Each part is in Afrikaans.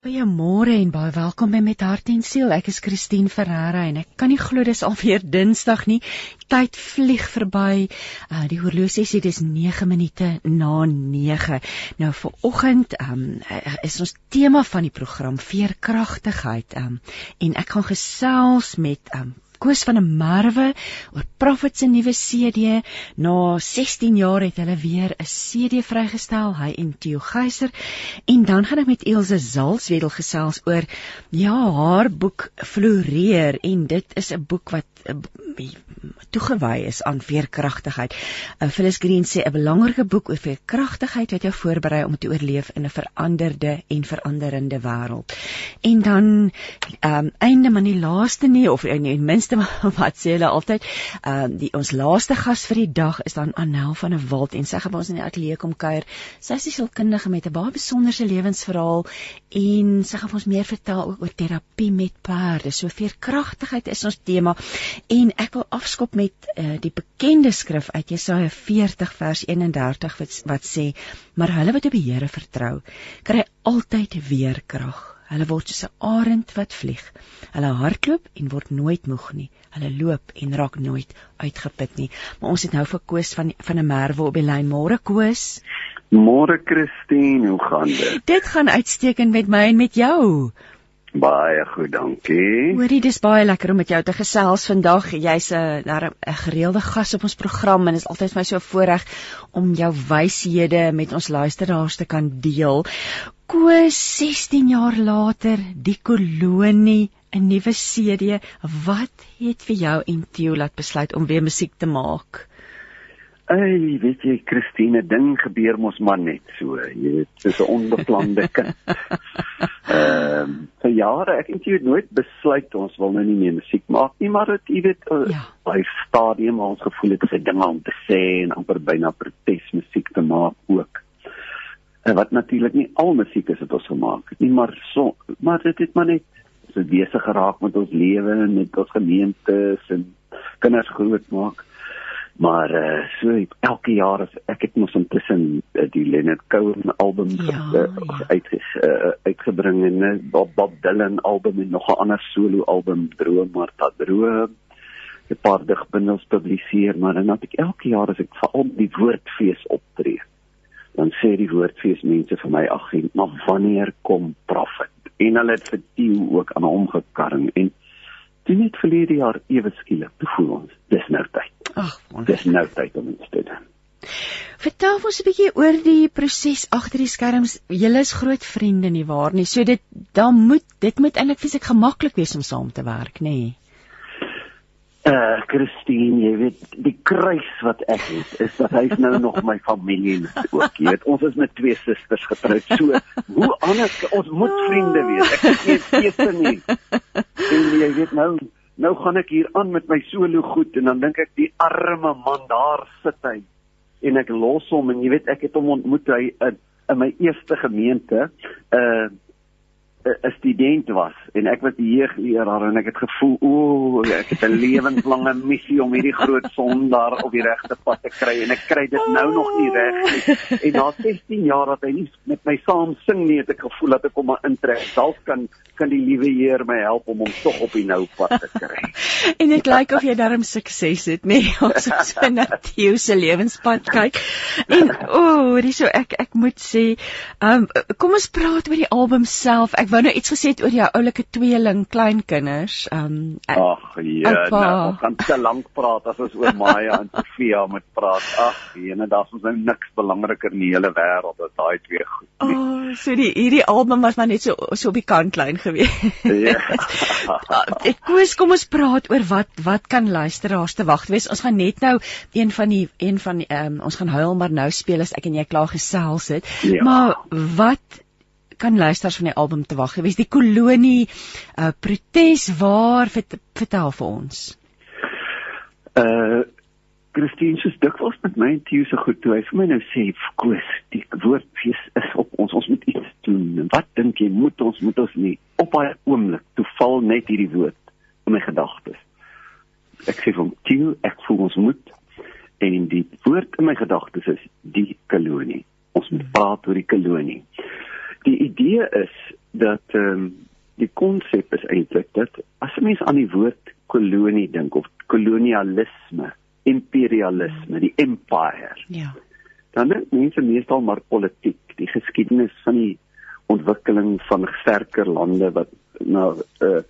Goeiemôre en baie welkom by Met Hart en Siel. Ek is Christine Ferreira en ek kan nie glo dis alweer Dinsdag nie. Tyd vlieg verby. Uh die horlosie sê dis 9 minute na 9. Nou vir oggend um is ons tema van die program veerkragtigheid. Um en ek gaan gesels met um Koos van 'n Merwe oor Prophet se nuwe CD. Na 16 jaar het hulle weer 'n CD vrygestel, hy en Theo Geyser. En dan gaan ek met Elsje Zalswedel gesels oor ja, haar boek Floreer en dit is 'n boek wat uh, toegewy is aan veerkragtigheid. Uh, Phyllis Green sê 'n belangrike boek oor veerkragtigheid wat jou voorberei om te oorleef in 'n veranderde en veranderende wêreld. En dan ehm um, einde maar nie laaste nie of nie minste laaste wat sê hulle altyd, ehm uh, die ons laaste gas vir die dag is dan Anel van der Walt en sy gaan ons in die ateljee kom kuier. Sy is 'n sielkundige met 'n baie besonderse lewensverhaal en sy gaan ons meer vertel ook oor terapie met perde. So veerkragtigheid is ons tema en ek wil afskop met uh, die bekende skrif uit Jesaja 40 vers 31 wat, wat sê: "Maar hulle wat op die Here vertrou, kry altyd weer krag." Hulle word soos 'n arend wat vlieg. Hulle hardloop en word nooit moeg nie. Hulle loop en raak nooit uitgeput nie. Maar ons het nou vir Koos van van 'n merwe op die lyn. Môre Koos. Môre Christine, hoe gaan dit? Dit gaan uitstekend met my en met jou. Baie goed, dankie. Hoorie, dis baie lekker om met jou te gesels vandag. Jy's 'n 'n gereelde gas op ons program en dit is altyd vir my so 'n voorreg om jou wyshede met ons luisteraars te kan deel. Koos 16 jaar later die kolonie 'n nuwe CD. Wat het vir jou en Theo laat besluit om weer musiek te maak? Ey, weet jy, Christine, ding gebeur mos maar net so. Jy weet, dis 'n onbeplande kind. Ehm, um, vir jare ek het jy nooit besluit ons wil nou nie meer musiek maak nie, maar dit jy weet, uh, ja. by stadium ons gevoel het dit dinge om te sê en amper byna protesmusiek te maak ook en wat natuurlik nie al musiek is wat ons gemaak het nie maar so maar dit het maar net so besig geraak met ons lewe en met ons gemeentes en kinders grootmaak. Maar uh, so elke jaar as ek het mos intussen uh, die Leonard Cohen album ja, uh, ja. uit uh, uitgebring en uh, Bob, Bob Dylan album en nog 'n ander solo album droom maar dat droom. 'n paar digbundels publiseer maar dan het ek elke jaar as ek veral die woordfees optree dan sê die woordfees mense vir my ag maar wanneer kom profit en hulle het vir Tieu ook aan hom gekarring en toe net verlede jaar ewe skielik te voel ons dis nou tyd ag dis nou tyd om iets te doen Vertel ons 'n bietjie oor die proses agter die skerms. Julle is groot vriende nie waar nie. So dit dan moet dit moet eintlik fisiek gemaklik wees om saam te werk, nê? Nee uh Christine, jy weet, die kruis wat ek het is dat hy's nou nog my familie ook. Jy weet, ons is met twee susters getroud. So, hoe anders ons moet vriende wees. Ek het nie feeste nie. En jy weet nou, nou gaan ek hier aan met my solo goed en dan dink ek die arme man daar sit hy en ek los hom en jy weet ek het hom ontmoet hy in, in my eerste gemeente. Uh 'n student was en ek was die jeugleraar en ek het gevoel o ek het 'n lewenslange missie om hierdie groot sondaar op die regte pad te kry en ek kry dit nou nog nie reg nie. En na 16 jaar dat hy nie met my saam sing nie het ek gevoel dat ek hom maar intrek. Dalk kan kan die liewe Heer my help om hom tog op die nou pad te kry. En dit lyk of jy darm sukses het nê nee, ons is so na Theo se lewenspad kyk. En o oh, dis so ek ek moet sê um, kom ons praat oor die album self. Ek wou nou iets gesê oor jou oulike tweeling kleinkinders. Ehm um, Ag ja, nou, ons kan te lank praat as ons oor Maya en Sofia moet praat. Ag, jene, daar's ons nou niks belangriker in die hele wêreld as daai twee goed. Nie. Oh, so die hierdie album was maar net so so op die kant klein gewees. Ja. ek koes kom ons praat oor wat wat kan luisteraars te wag wees. Ons gaan net nou een van die een van ehm um, ons gaan huil maar nou speel as ek en jy klaar gesels het. Ja. Maar wat kan luisters van die album te wag gewees? Die kolonie uh protes waar vertel vir ons. Uh Christine se dikwels met my en Theo se goed toe hy vir my nou sê koes die woordfees is op ons ons moet iets doen. Wat dink jy moet ons moet ons nie op daai oomblik toe val net hierdie woord in my gedagtes. Ek sê van Theo ek voel ons moet en die woord in my gedagtes is die kolonie. Ons moet praat oor die kolonie. Die idee is dat ehm um, die konsep is eintlik dat as 'n mens aan die woord kolonie dink of kolonialisme, imperialisme, die empire. Ja. Dan dink mense meestal maar politiek, die geskiedenis van die ontwikkeling van sterker lande wat na uh,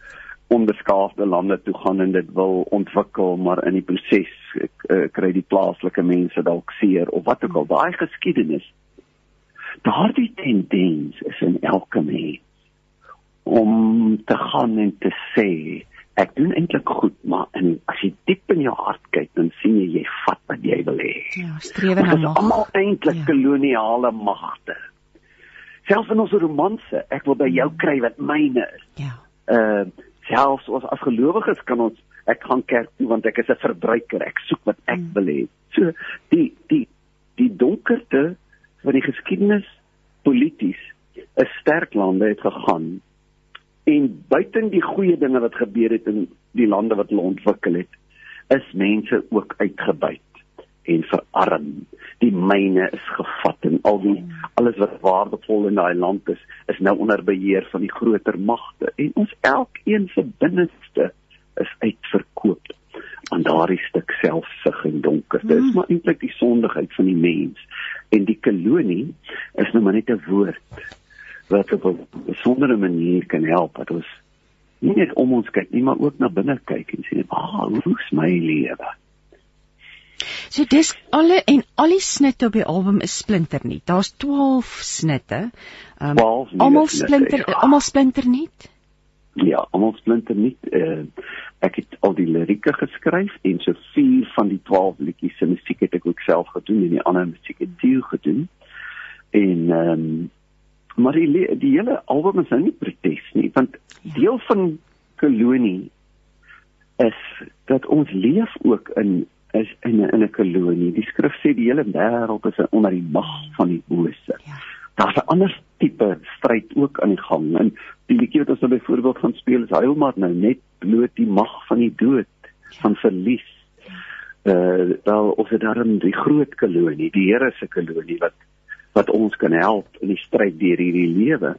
onbeskaafde lande toe gaan en dit wil ontwikkel maar in die proses uh, kry die plaaslike mense dalk seer of wat ook al daai geskiedenis daardie tendens is in elke mens om te gaan en te sê ek doen eintlik goed maar in as jy diep in jou hart kyk dan sien jy jy vat wat jy wil hê. Ja strewe na mag. almal eintlik ja. koloniale magte. Selfs in ons romanse ek wil by jou kry wat myne is. Ja. Uh selfs ons as gelowiges kan ons ek gaan kerk toe want ek is 'n verbruiker. Ek soek wat ek mm. wil hê. So die die die donkerte van die geskiedenis polities 'n sterk lande het gegaan en buiten die goeie dinge wat gebeur het in die lande wat hulle ontwikkel het is mense ook uitgebuit en verarm die myne is gevat en al die alles wat waardevol in daai land is is nou onder beheer van die groter magte en ons elkeen se binneste is uitverkoop aan daardie stuk selfsug en donker. Dit is maar eintlik die sondigheid van die mens. En die kolonie is nou maar net 'n woord wat op 'n besondere manier kan help dat ons nie net om ons kyk nie, maar ook na binne kyk en sê, "Ah, hoe is my lewe?" So dis alle en al die snitte op die album is splinter nie. Daar's 12 snitte. Um, almal splinter, ja. almal splinter nie. Ja, almal splinter nie. Uh, ek het al die lirieke geskryf en so vier van die 12 liedjies se musiek het ek ook self gedoen en die ander musiek het Theo gedoen. En ehm um, maar die die hele album is nou nie protes nie, want ja. deel van kolonie is dat ons leef ook in is in 'n in 'n kolonie. Die skrif sê die hele wêreld is onder die mag van die bose. Ja. Daar's 'n ander tipe stryd ook aan die gang. En die liedjie wat ons nou byvoorbeeld gaan speel is huil maar nou net bloot die mag van die dood van verlies. Uh wel of dit daarin die groot kolonie, die Here se kolonie wat wat ons kan help in die stryd deur hierdie lewe.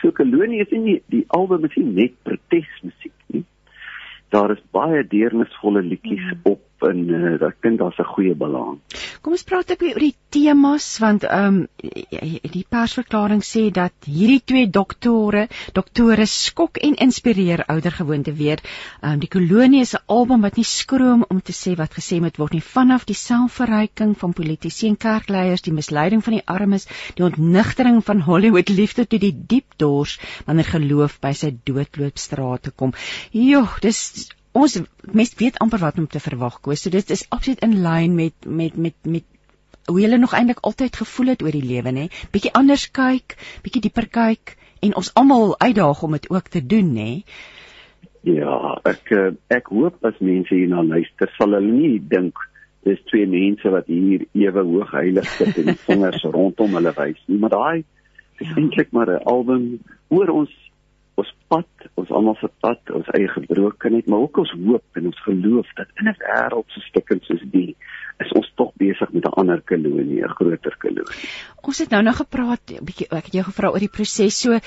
So kolonie is nie die album is nie net protesmusiek nie. Daar is baie deernisvolle liedjies mm. op en uh, ek dink daar's 'n goeie balans. Kom ons praat ek oor die temas want ehm um, die persverklaring sê dat hierdie twee doktore, doktore skok en inspireer ouer gewoonte weer. Ehm um, die kolonie is 'n album wat nie skroom om te sê wat gesê moet word nie vanaf die selfverryking van politici en kerkleiers, die misleiding van die armes, die ontnigtering van Hollywood liefde tot die diep dors wanneer geloof by sy doodloopstrate kom. Joh, dis ons mens weet amper wat om te verwag koes. So dit is absoluut in lyn met met met met hoe jy nog eintlik altyd gevoel het oor die lewe nê. Bietjie anders kyk, bietjie dieper kyk en ons almal uitdaag om dit ook te doen nê. Ja, ek eh, ek hoop as mense hierna luister sal hulle nie dink dis twee mense wat hier ewe hoog heilig sit en die vingers rondom hulle wys nie, maar daai is ja. eintlik maar 'n album oor ons ons pad, ons almal se pad, ons eie gebrokenheid, maar ook ons hoop en ons geloof dat in 'n wêreld so stikkend soos die is ons tog besig met 'n ander kolonie, 'n groter kolonie. Ons het nou nog gepraat, 'n bietjie ek het jou gevra oor die proses so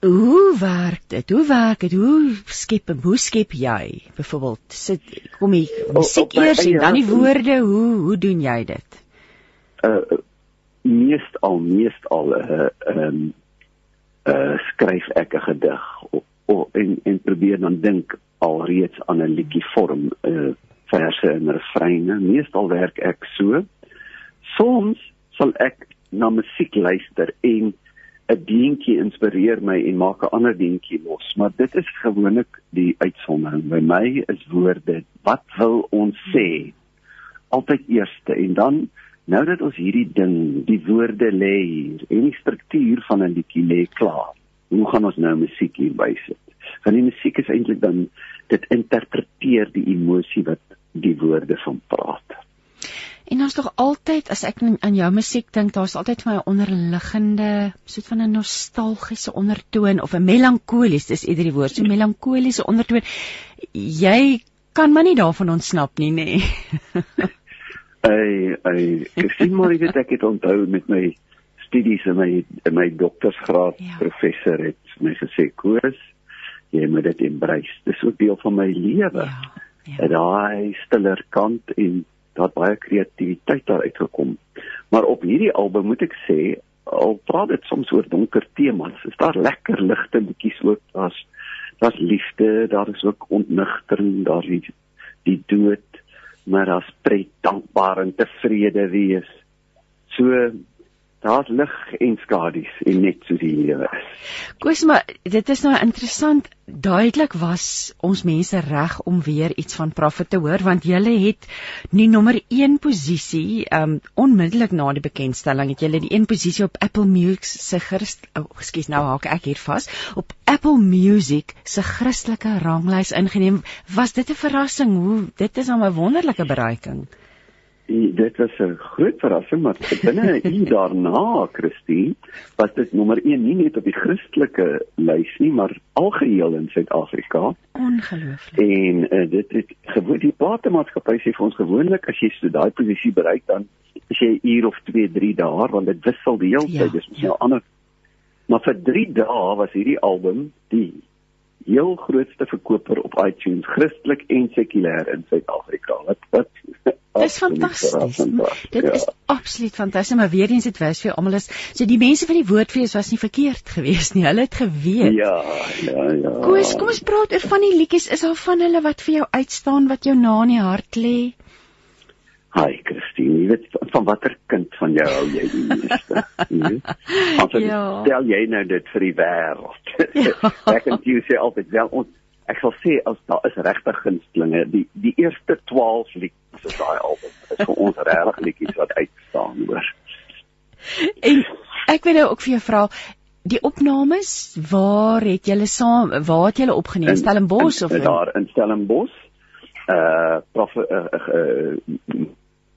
hoe werk dit? Hoe werk dit? Hoe skep hoe skep jy? Byvoorbeeld, sit kom jy musiek eers en dan die woorde, hoe hoe doen jy dit? Uh meestal meestal 'n uh, ehm um, uh skryf ek 'n gedig en en probeer dan dink alreeds aan 'n liedjie vorm uh verse en refreine. Meestal werk ek so. Soms sal ek na musiek luister en 'n deentjie inspireer my en maak 'n ander deentjie los maar dit is gewoonlik die uitsondering. By my is woorde wat wil ons sê? Altyd eerste en dan Nou dat ons hierdie ding, die woorde lê hier en die struktuur van 'n liedjie lê klaar. Hoe gaan ons nou musiek hier bysit? Want die musiek is eintlik dan dit interpreteer die emosie wat die woorde van praat. En ons tog altyd as ek aan jou musiek dink, daar's altyd vir my 'n onderliggende soort van 'n nostalgiese ondertoon of 'n melankolies, dis eerder die woord, so melankoliese ondertoon. Jy kan maar nie daarvan ontsnap nie, nê. Nee. Ai, ai, ek sien maar jy weet ek het onthou met my studies in my in my doktorsgraad Ja. professor het my gesê koers jy moet dit embrace. Dis ook deel van my lewe. Ja. Ja. Daai stiller kant en daar baie kreatiwiteit daar uitgekom. Maar op hierdie album moet ek sê al praat dit soms oor donker temas, is daar lekker ligte liedjies ook. Daar's daar's liefde, daar is ook ontnigtering, daar is die, die dood, maar daar's pret, dankbaar en tevrede wees. So daar's lig en skadu's en net so die lewe is. Koos maar dit is nou interessant. Duidelik was ons mense reg om weer iets van Prophet te hoor want julle het nie nommer 1 posisie um onmiddellik na die bekendstelling het julle die 1 posisie op Apple Music se Christ oh, ekskuus nou haak ek hier vas op Apple Music se Christelike ranglys ingeneem. Was dit 'n verrassing? Hoe dit is nou 'n wonderlike bereiking. Die, dit was 'n groot verrassing maar binne 'n uur daarna, Christine, was dit nommer 1 nie net op die Christelike lys nie, maar algeheel in Suid-Afrika. Ongelooflik. En uh, dit het gewoon die platemaatskappy sê vir ons gewoonlik as jy so daai posisie bereik dan is jy 'n uur of 2, 3 daar want dit wissel die hele Ja, tyd. Dis mos ja. nou ander. Maar vir 3 dae was hierdie album die heel grootste verkoper op iTunes, Christelik en sekulêr in Suid-Afrika. Wat wat Dis absoluut fantasties. Dit Ja. is absoluut fantasties, maar weer eens dit wys vir almal is so die mense van die woordfees was nie verkeerd geweest nie. Hulle het geweet. Ja, ja, ja. Koos, kom ons praat oor van die liedjies. Is daar van hulle wat vir jou uitstaan wat jou na in die hart lê? Hi Christine, jy weet van watter kind van jou hou jy die meeste? Want Ja. ja. stel jy nou dit vir die wêreld. Ja. ek en jy sê altyd wel ons ek sal sê as daar is regtig gunstelinge, die die eerste 12 liedjies op daai album is vir ons regtig liedjies wat uitstaan hoor. En ek wil nou ook vir jou vra die opnames, waar het julle saam waar het julle opgeneem? Stellenbosch of in, daar in Stellenbosch. Uh prof uh, uh,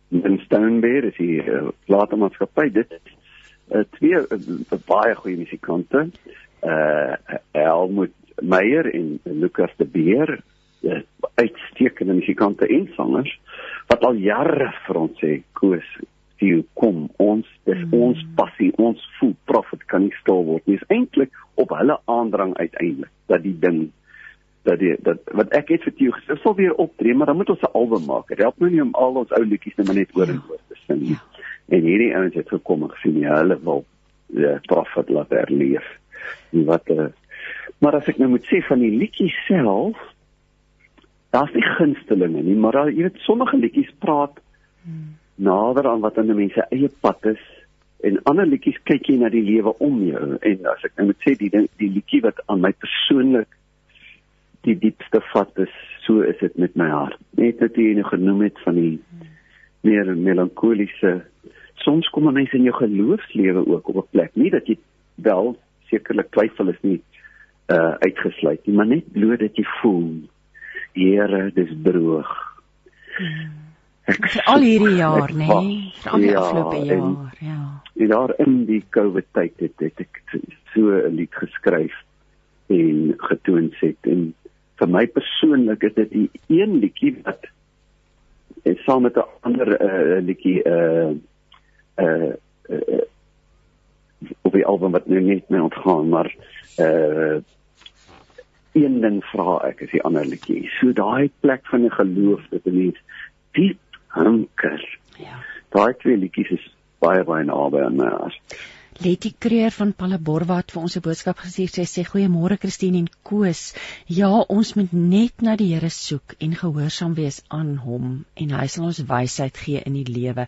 in Stonebeer is die uh, platemaatskappy dit is uh, twee uh, baie goeie musikante. Uh Helmut Meyer en Lukas de Beer, uh, uitstekende musikante en sangers wat al jare vir ons sê koos jy kom ons dis mm. ons passie ons voel profit kan nie stil word nie is eintlik op hulle aandrang uiteindelik dat die ding dat die dat wat ek het vir jou gesê sal weer optree maar dan moet ons 'n album maak. Dit help nou nie om al ons ou liedjies net maar net oor en oor te sing nie. En hierdie ouens het gekom en gesien ja hulle wil die profit laat herleef. En wat uh, maar as ek nou moet sê van die liedjies self daar's nie gunstelinge nie maar daar jy weet sommige liedjies praat Hmm. nader aan wat aan 'n mens se eie pad is en ander liedjies kyk jy na die lewe om jou. En as ek nou moet sê die ding- die liedjie wat aan my persoonlik die diepste vat is so is dit met my hart net wat jy nou genoem het van die meer melankoliese soms kom 'n mens in jou geloofslewe ook op 'n plek nie dat jy wel sekerlik twyfel is nie uh uitgesluit nie maar net bloot dat jy voel Here dis droog Ek vir al hierdie jaar, nê? Nee, vir al die Ja, afgelope en- jaar, ja. En daar in die COVID tyd het, het ek so 'n lied geskryf en getoon het en vir my persoonlik is dit die een liedjie wat en saam met 'n ander uh, liedjie uh uh, uh op die album wat nou net my ontgaan maar uh een ding vra ek is die ander liedjie. So daai plek van 'n geloof dat 'n mens diep hanker. Ja. Daai twee liedjies is baie baie naby aan my hart. Letty Kreur van Palleborwa het vir ons 'n boodskap gestuur. Sy sê goeiemôre Christine en Koos. Ja, ons moet net na die Here soek en gehoorsaam wees aan hom en hy sal ons wysheid gee in die lewe.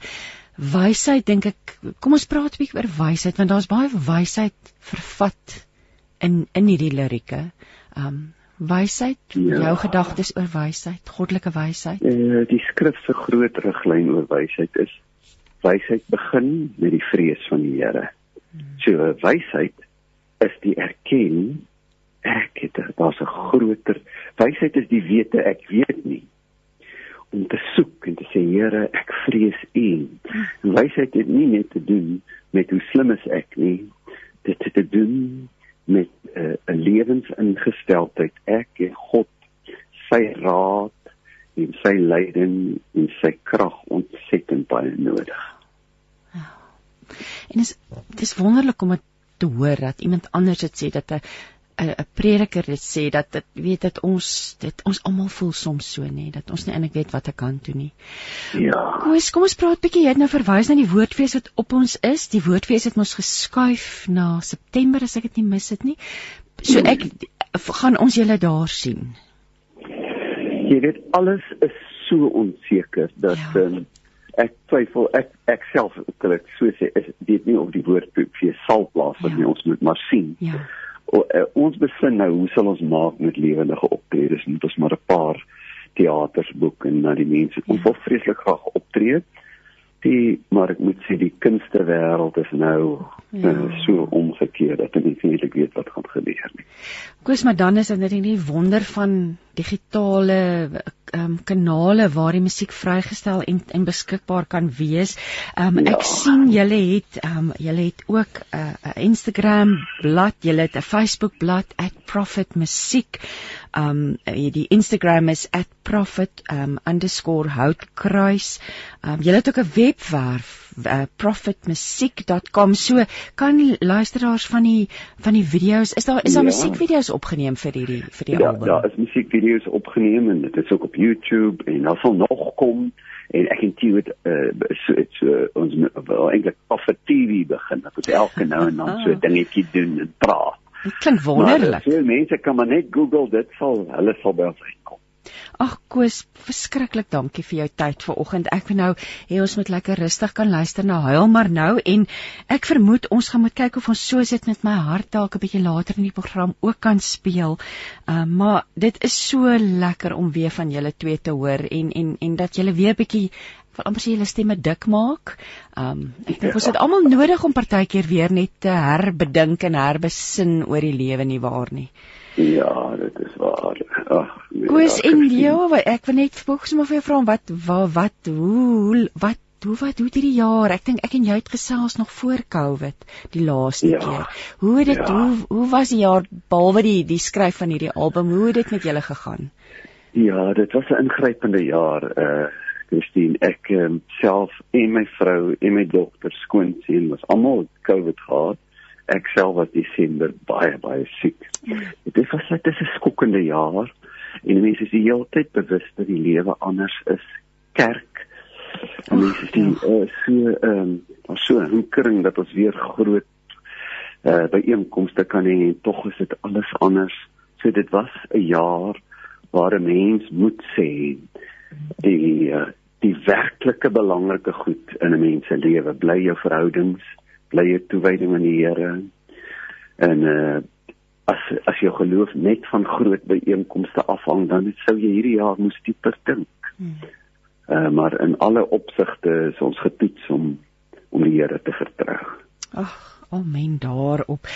Wysheid dink ek, kom ons praat 'n bietjie oor wysheid want daar's baie wysheid vervat in in hierdie lirieke. Um wysheid, Ja. jou gedagtes oor wysheid, goddelike wysheid. Eh die skrif se groot riglyn oor wysheid is wysheid begin met die vrees van die Here. So wysheid is die erken ek het daar's 'n groter wysheid is die wete ek weet nie om te soek en te sê Here ek vrees U. En Wysheid het nie net te doen met hoe slim is ek nie, dit het te doen met eh, 'n uh, lewensingesteldheid ek en God sy raad en sy leiding en sy krag ontsettend baie nodig. En is dis wonderlik om dit te hoor dat iemand anders dit sê dat 'n 'n prediker dit sê dat dit weet dat ons dit ons almal voel soms so nê dat ons nie eintlik weet wat ek kan doen nie. Ja. Kom ons kom ons praat bietjie jy het nou verwys na die woordfees wat op ons is. Die woordfees het ons geskuif na September as ek dit nie mis het nie. So ek gaan ons julle daar sien. Jy weet alles is so onseker dat Ja. um, ek twyfel ek ek self wil ek so sê is dit nie of die woordfees sal plaasvind Ja. nie ons moet maar sien. Ja. O, uh, ons besin nou hoe sal ons maak met lewendige optredes moet ons maar 'n paar teaters boek en na die mense ons wil vreeslik graag optree die maar ek moet sê die kunstewêreld is nou Ja. uh, so omgekeer dat ek nie eintlik weet wat gaan gebeur nie Koos, maar dan is dit net die wonder van digitale um, kanale waar die musiek vrygestel en en beskikbaar kan wees. Um, Ja. ek sien julle het um, julle het ook 'n uh, Instagram blad, julle het 'n Facebook blad @profitmusiek. Um, die Instagram is @profit um, um, julle het ook 'n webwerf uh, profitmusiek.com. So kan luisteraars van die van die video's, is daar is daar Ja. musiekvideo's opgeneem vir hierdie vir die Ja, album? daar is musiekvideo's opgeneem en dit is ook op YouTube en daar sal nog kom en ek en Tio het uh, so, het so ons wil eintlik vir TV begin. Dat ons elke nou en dan so 'n dingetjie doen en praat. Dit klink Maar wonderlik. veel mense kan maar net Google dit sal hulle sal by ons uitkom. Ag Koos, verskriklik dankie vir jou tyd vanoggend. Ek wil nou hê ons moet lekker rustig kan luister na Huil maar nou en ek vermoed ons gaan moet kyk of ons so sit met my hart dalk 'n bietjie later in die program ook kan speel. Uh, maar dit is so lekker om weer van julle twee te hoor en en en dat julle weer bietjie wil amper sê julle stemme dik maak. Um ek dink ons het almal nodig om partykeer weer net te herbedink en herbesin oor die lewe nie waar nie. Ja, dit is waar. Ag, nee, Koos ja, en jou, ek wil net volgens maar vir jou vra wat wat wat hoe wat hoe wat hoe hierdie jaar? Ek dink ek en jy het gesels nog voor Covid die laaste Ja. keer. Hoe het dit Ja. hoe hoe was die jaar behalwe die die skryf van hierdie album? Hoe het dit met julle gegaan? Ja, dit was 'n ingrypende jaar, uh Christine. Ek um, self en my vrou en my dogter skoonseun was almal COVID gehad. Ek self was Desember baie baie siek. Dit was net 'n skokkende jaar en mense is die hele tyd bewus dat die lewe anders is. Kerk en mense sien uh, so ehm um, so 'n hinkering dat ons weer groot uh byeenkomste kan hê en tog is dit alles anders. So dit was 'n jaar waar 'n mens moet sê die uh, die werklike belangrike goed in 'n mens se lewe bly jou verhoudings, bly jou toewyding aan die Here. En uh as as jou geloof net van groot byeenkomste afhang, dan sou jy hierdie jaar moes dieper dink. Hmm. Uh maar in alle opsigte is ons getoets om om die Here te vertrou. Ag, amen daarop.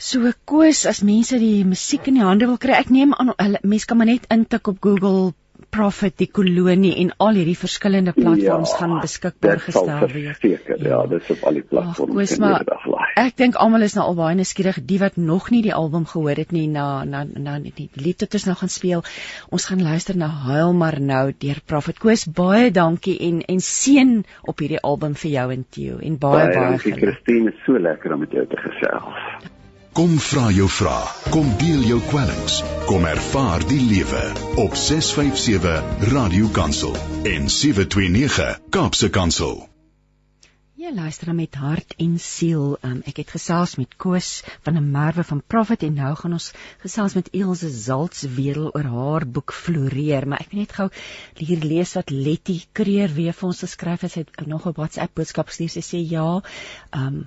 So Koos, as mense die musiek in die hande wil kry, ek neem aan hulle mense kan maar net intik op Google Prophet die kolonie en al hierdie verskillende platforms Ja, gaan beskikbaar gestel. Verseker, ja, Ja. dit is op al die Ag, platforms Koos, en maar. Ek dink almal is nou al baie nuuskierig die wat nog nie die album gehoor het nie na na na die lied wat ons nou gaan speel. Ons gaan luister na Huil maar nou deur Prophet Koos. Baie dankie en en seën op hierdie album vir jou en Theo en baie baie, dankie geluk. Christine, is so lekker om met jou te gesels. Kom vra jou vrae, kom deel jou kwellings, kom ervaar die lewe op 657 Radio Kansel en 729 Kaapse Kansel. Jy luister met hart en siel. Um, ek het gesels met Koos van 'n Merwe van Prophet en nou gaan ons gesels met Elsje Zaltswedel oor haar boek Floreer, maar ek wil net gou hier lees wat Letty Kreer weer vir ons geskryf het. Sy het nog 'n WhatsApp boodskap gestuur. Sy sê ja, um,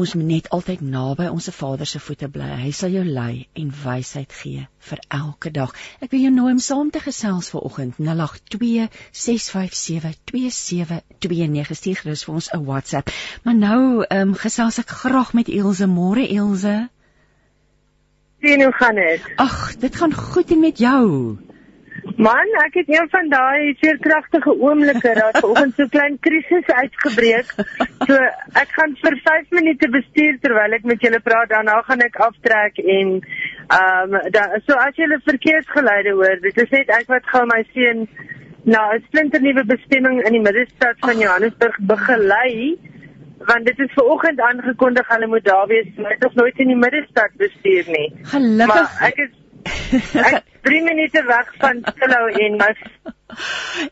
ons moet net altyd naby ons Vader se voete bly. Hy sal jou lei en wysheid gee vir elke dag. Ek wil jou nooi om saam te gesels vanoggend 082 657 2729 stuur gerus vir ons 'n WhatsApp. Maar nou ehm um, gesels ek graag met Elsje. Môre Elsje. Sien hoe gaan dit? Ag, dit gaan goed en met jou. Man, ek het een van daai veerkragtige oomblikke dat vanoggend so klein krisis uitgebreek. So ek gaan vir 5 minute bestuur terwyl ek met julle praat, daarna gaan ek aftrek en ehm um, dan so as julle verkeersgeluide hoor, dit is net ek wat gou my seun na 'n splinternuwe bestemming in die middestad van Johannesburg begelei want dit is ver oggend aangekondig hulle moet daar wees. Hulle het nog nooit in die middestad bestuur nie. Gelukkig. Maar ek is ek 3 minute weg van Stilou en my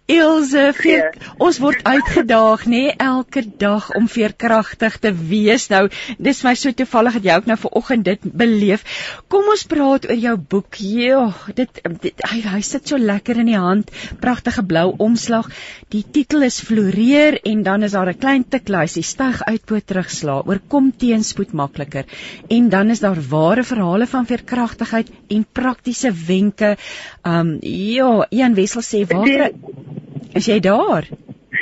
Ilse, veer, ons word uitgedaag nê nee, elke dag om veerkragtig te wees. Nou, dis my so toevallig dat jy ook nou vanoggend dit beleef. Kom ons praat oor jou boek. Ja, dit, dit hy, hy sit so lekker in die hand. Pragtige blou omslag. Die titel is Floreer en dan is daar 'n klein tikluisie styg uit bo terugsla oor kom teenspoed makliker. En dan is daar ware verhale van veerkragtigheid en praktiese wenke. Um ja, Ian Wessel sê waar Is jy daar?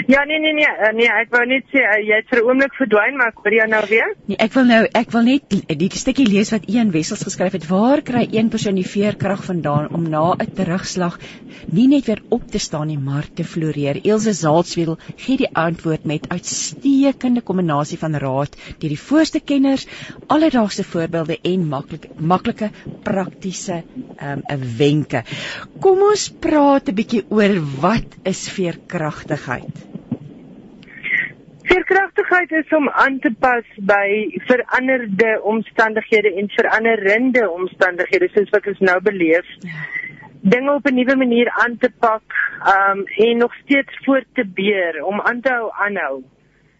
Ja nee nee nee eh, nee ek wou net sê uh, jy het vir 'n oomblik verdwyn maar ek hoor jou nou weer. Nee ek wil nou ek wil net die stukkie lees wat Ian Wessels geskryf het. Waar kry een persoon die veerkrag vandaan om na 'n terugslag nie net weer op te staan nie maar te floreer? Elsje Zaltswil gee die antwoord met uitstekende kombinasie van raad deur die voorste kenners, alledaagse voorbeelde en maklike maklike praktiese ehm um, wenke. Kom ons praat 'n bietjie oor wat is veerkragtigheid? Veerkragtigheid is om aan te pas by veranderde omstandighede en veranderende omstandighede soos wat ons nou beleef. Dinge op 'n nuwe manier aan te pak, um en nog steeds voort te beer om aan te hou aanhou.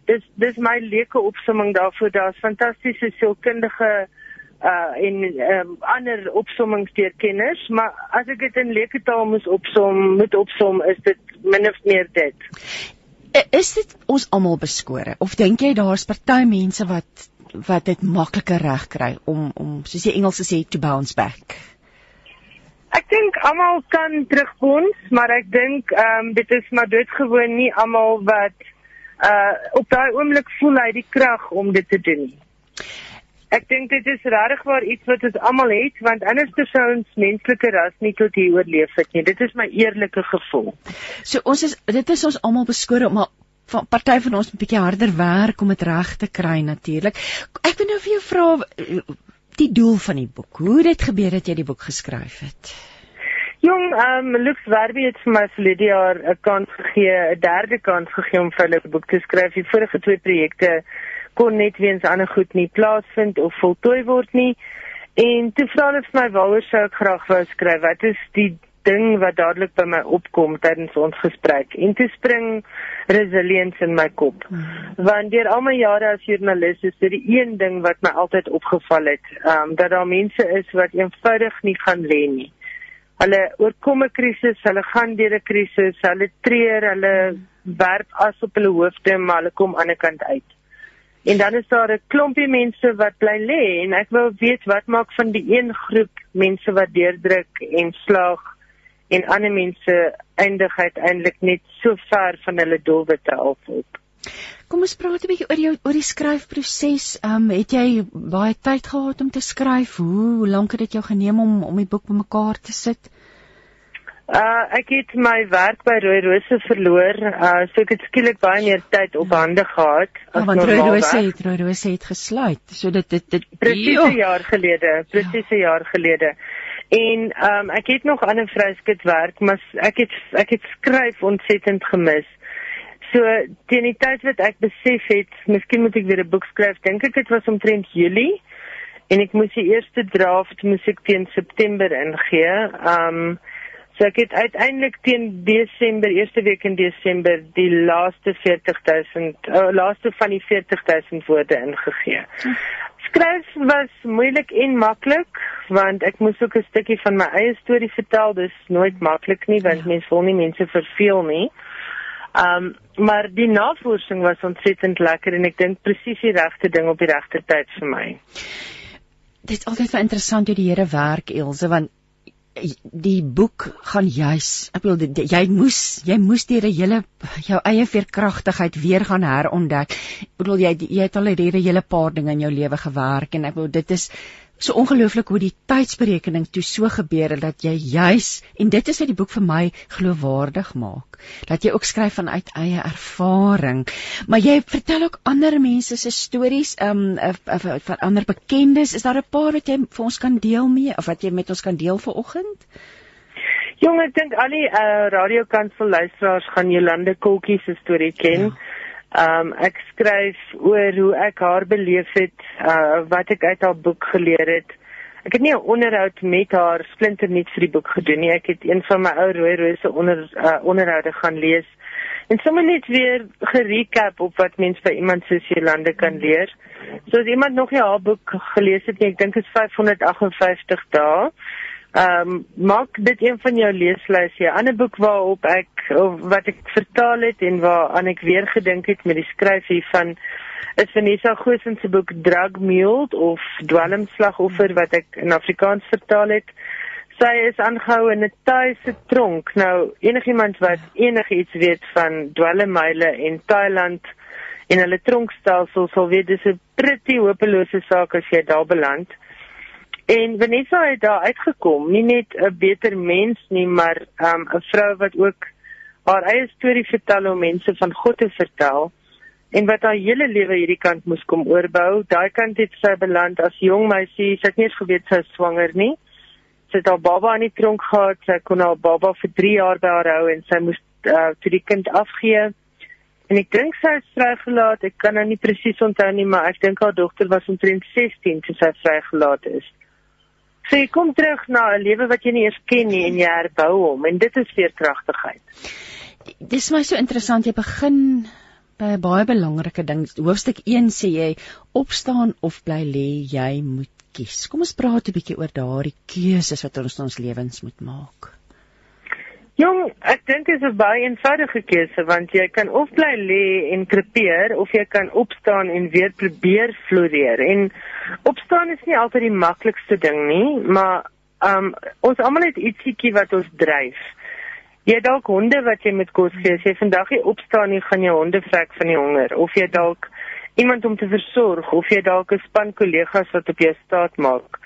Dis dis my leuke opsomming daarvoor. Daar's fantastiese sielkundige uh en um, ander opsommings deur kenners, maar as ek dit in leuke taal moet opsom, moet opsom is dit min of meer dit is dit ons almal beskore of dink jy daar's party mense wat wat dit makliker reg kry om om soos die Engelse sê to bounce back? Ek dink almal kan terugbons, maar ek dink ehm um, dit is maar doodgewoon nie almal wat uh op daai oomblik voel hy die krag om dit te doen nie. Ek dink dit is regtig waar iets wat ons almal het want anders sou ons menslike ras nie tot hier oorleef het nie. Dit is my eerlike gevoel. So ons is dit is ons almal beskore maar van party van ons 'n bietjie harder werk om dit reg te kry natuurlik. Ek wil nou vir jou vra die doel van die boek. Hoe het dit gebeur dat jy die boek geskryf het? Jong, ehm um, Lux Werby het vir my verlede jaar 'n kans gegee, 'n derde kans gegee om vir 'n boek te skryf. Die vorige twee projekte kon net weens ander goed nie plaasvind of voltooi word nie. En toe vra hulle vir my waaroor sou ek graag wou skryf. Wat is die ding wat dadelik by my opkom tydens ons gesprek? En toe spring resilience in my kop. Hmm. Want deur al my jare as joernalis is dit die een ding wat my altyd opgeval het, ehm um, dat daar mense is wat eenvoudig nie gaan lê nie. Hulle oorkom 'n krisis, hulle gaan deur 'n krisis, hulle treur, hulle werp as op hulle hoofde, maar hulle kom aan die ander kant uit. En dan is daar 'n klompie mense wat bly lê en ek wil weet wat maak van die een groep mense wat deurdruk en slaag en ander mense eindig uiteindelik net so ver van hulle doelwitte af op. Kom ons praat 'n bietjie oor jou oor die skryfproses. Ehm um, het jy baie tyd gehad om te skryf? Hoe, hoe lank het dit jou geneem om om die boek bymekaar te sit? Uh ek het my werk by Rooi Rose verloor. Uh so ek het skielik baie meer tyd op hande gehad as ja, want Rooi Rose het Rooi Rose het gesluit. So dit dit dit presies 'n jaar gelede, presies 'n ja. jaar gelede. En um ek het nog ander vryskut werk, maar ek het ek het skryf ontsettend gemis. So teen die tyd wat ek besef het, miskien moet ek weer 'n boek skryf, dink ek dit was omtrent Julie en ek moes die eerste draft moes ek teen September ingee. Um So ek het uiteindelik teen Desember, eerste week in Desember, die laaste 40000, uh, laaste van die 40000 woorde ingegee. Skryf was moeilik en maklik want ek moes ook 'n stukkie van my eie storie vertel. Dis nooit maklik nie want ja. mense wil nie mense verveel nie. Um maar die navorsing was ontsettend lekker en ek dink presies die regte ding op die regte tyd vir my. Dit is altyd baie interessant hoe die Here werk Elsje want die boek gaan juis ek bedoel jy moes jy moes deur 'n hele jou eie veerkragtigheid weer gaan herontdek. Ek bedoel jy jy het al 'n hele paar dinge in jou lewe gewerk en ek bedoel dit is so ongelooflik hoe die tydsberekening toe so gebeur het dat jy juis en dit is wat die boek vir my geloofwaardig maak dat jy ook skryf vanuit eie ervaring. Maar jy vertel ook ander mense se stories um van ander bekendes. Is daar 'n paar wat jy vir ons kan deel mee of wat jy met ons kan deel vanoggend? Jong ek dink al die uh, radiokansel luisteraars gaan Jolande Koltjie se storie ken. Ja. Um ek skryf oor hoe ek haar beleef het, uh wat ek uit haar boek geleer het. Ek het nie 'n onderhoud met haar splinternuut vir die boek gedoen nie. Ek het een van my ou rooi rose onder uh, onderhoude gaan lees en sommer net weer gerecap op wat mens by iemand soos Jolande kan leer. So as iemand nog nie haar boek gelees het nie, ek dink dit is 558 dae. Ehm um, maak dit een van jou leeslyse. 'n Ander boek waarop ek of wat ek vertaal het en waaraan ek weer gedink het met die skryf hiervan is Vanessa Goosen se boek Drug Mule of Dwelmslagoffer wat ek in Afrikaans vertaal het. Sy is aangehou in 'n Thaise tronk. Nou enigiemand wat enigiets weet van dwelmmyle in Thailand en hulle tronkstelsel sal weet dis 'n pretty hopelose saak as jy daar beland. En Vanessa het daar uitgekom, nie net 'n beter mens nie, maar um, 'n um, vrou wat ook haar eie storie vertel om mense van God te vertel en wat haar hele lewe hierdie kant moes kom oorbou. Daai kant het sy beland as jong meisie, sy het nie eens geweet sy is swanger nie. Sy het haar baba in die tronk gehad, sy kon haar baba vir 3 jaar by haar hou en sy moes uh, toe die kind afgee. En ek dink sy is vrygelaat. Ek kan nou nie presies onthou nie, maar ek dink haar dogter was omtrent 16 toe sy vrygelaat is. So jy kom terug na 'n lewe wat jy nie eers ken nie en jy herbou hom en dit is veerkragtigheid. Dis my so interessant jy begin by 'n baie belangrike ding. Hoofstuk 1 sê jy opstaan of bly lê, jy moet kies. Kom ons praat 'n bietjie oor daardie keuses wat ons in ons lewens moet maak. Jong, ek dink dit is 'n baie eenvoudige keuse want jy kan of bly lê en krepeer of jy kan opstaan en weer probeer floreer. En opstaan is nie altyd die maklikste ding nie, maar um ons almal het ietsiekie wat ons dryf. Jy dalk honde wat jy met kos gee. As jy vandag nie opstaan nie, gaan jy honde vrek van die honger of jy dalk iemand om te versorg of jy dalk 'n span kollegas wat op jou staat maak.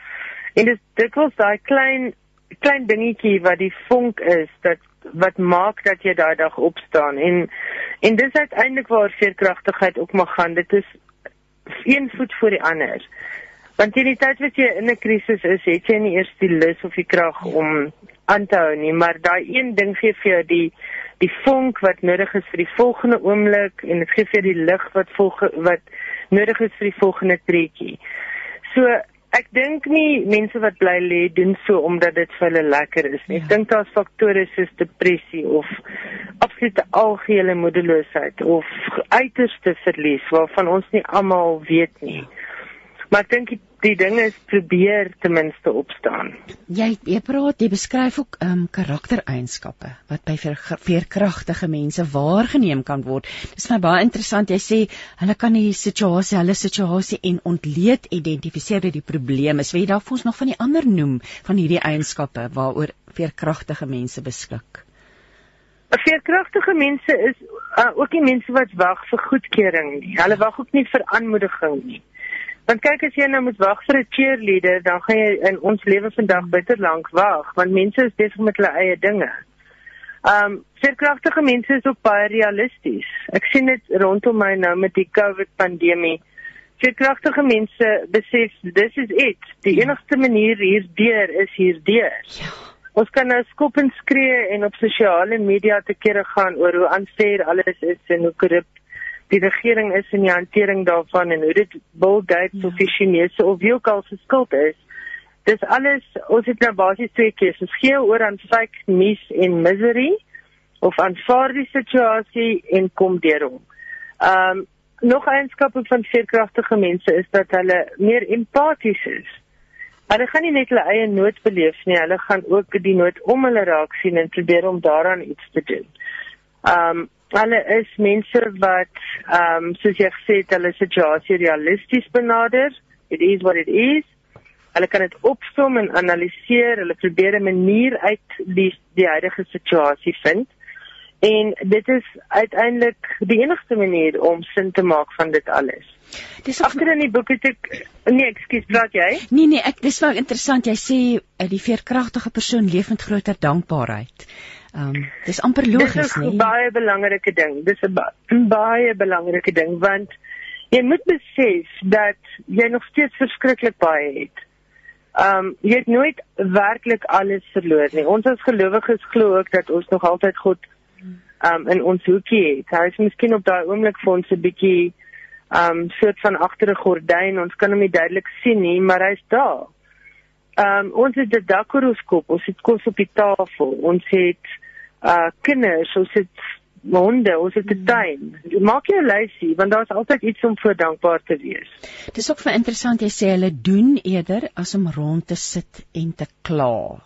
En dit was daai klein klein dingetjie wat die vonk is dat wat maak dat jy daai dag opstaan. En en dis uiteindelik waar veerkragtigheid ook mag gaan. Dit is een voet voor die ander. Want in die tyd wat jy in 'n krisis is het jy nie eers die lus of die krag om aan te hou nie. Maar daai een ding gee vir jou die die vonk wat nodig is vir die volgende oomblik en dit gee vir jou die lig wat volg wat nodig is vir die volgende trekkie so Ek dink nie mense wat bly lê doen so omdat dit vir hulle lekker is nie. Ja. Ek dink daar's faktore soos depressie of absolute algehele moedeloosheid of uiterste verlies waarvan ons nie almal weet nie. Maar ek dink die ding is probeer ten minste opstaan. Jy jy praat jy beskryf ook ehm um, karaktereienskappe wat by veerkragtige mense waargeneem kan word. Dit is my baie interessant. Jy sê hulle kan die situasie, hulle situasie en ontleed identifiseer dit die probleem is. Wie daar vir ons nog van die ander noem van hierdie eienskappe waaroor veerkragtige mense beskik. Veerkragtige mense is uh, ook nie mense wat wag vir goedkeuring nie. Hulle wag ook nie vir aanmoediging nie. Want kyk as jy nou moet wag vir 'n cheerleader, dan gaan jy in ons lewe vandag bitter lank wag, want mense is besig met hulle eie dinge. Um veerkragtige mense is ook baie realisties. Ek sien dit rondom my nou met die COVID pandemie. Veerkragtige mense besef dis is dit. Die ja. enigste manier hierdeur is hierdeur. Ja. Ons kan nou skop en skree en op sosiale media te kere gaan oor hoe aanseer alles is en hoe korrup die regering is in die hantering daarvan en hoe dit Bill Gates ja. of die Chinese of wie ook al se skuld is. Dis alles ons het nou basies twee keuses. Gee oor aan fake news en misery of aanvaar die situasie en kom deur hom. Ehm um, nog 'n eienskap van veerkragtige mense is dat hulle meer empaties is. Hulle gaan nie net hulle eie nood beleef nie, hulle gaan ook die nood om hulle raak sien en probeer om daaraan iets te doen. Ehm um, hulle is mense wat ehm um, soos jy gesê het, hulle situasie realisties benader. It is what it is. Hulle kan dit opsom en analiseer. Hulle probeer 'n manier uit die die huidige situasie vind. En dit is uiteindelik die enigste manier om sin te maak van dit alles. Dis agter in die boek het ek nee, ekskuus, praat jy? Nee nee, ek dis wel interessant. Jy sê eh, die veerkragtige persoon leef met groter dankbaarheid. Ehm um, dis amper logies nie. Dis 'n baie belangrike ding. Dis 'n baie belangrike ding want jy moet besef dat jy nog steeds verskriklik baie het. Ehm um, jy het nooit werklik alles verloor nie. Ons as gelowiges glo ook dat ons nog altyd God um in ons hoekie het. Hy is miskien op daai oomblik vir ons 'n bietjie um soort van agter 'n gordyn. Ons kan hom nie duidelik sien nie, maar hy's daar. Um ons het 'n dakhoroskop, ons het kos op die tafel. Ons het uh kinders, ons het honde, ons het 'n hmm. tuin. Maak jou lysie want daar's altyd iets om voor dankbaar te wees. Dis ook vir interessant jy sê hulle doen eerder as om rond te sit en te kla.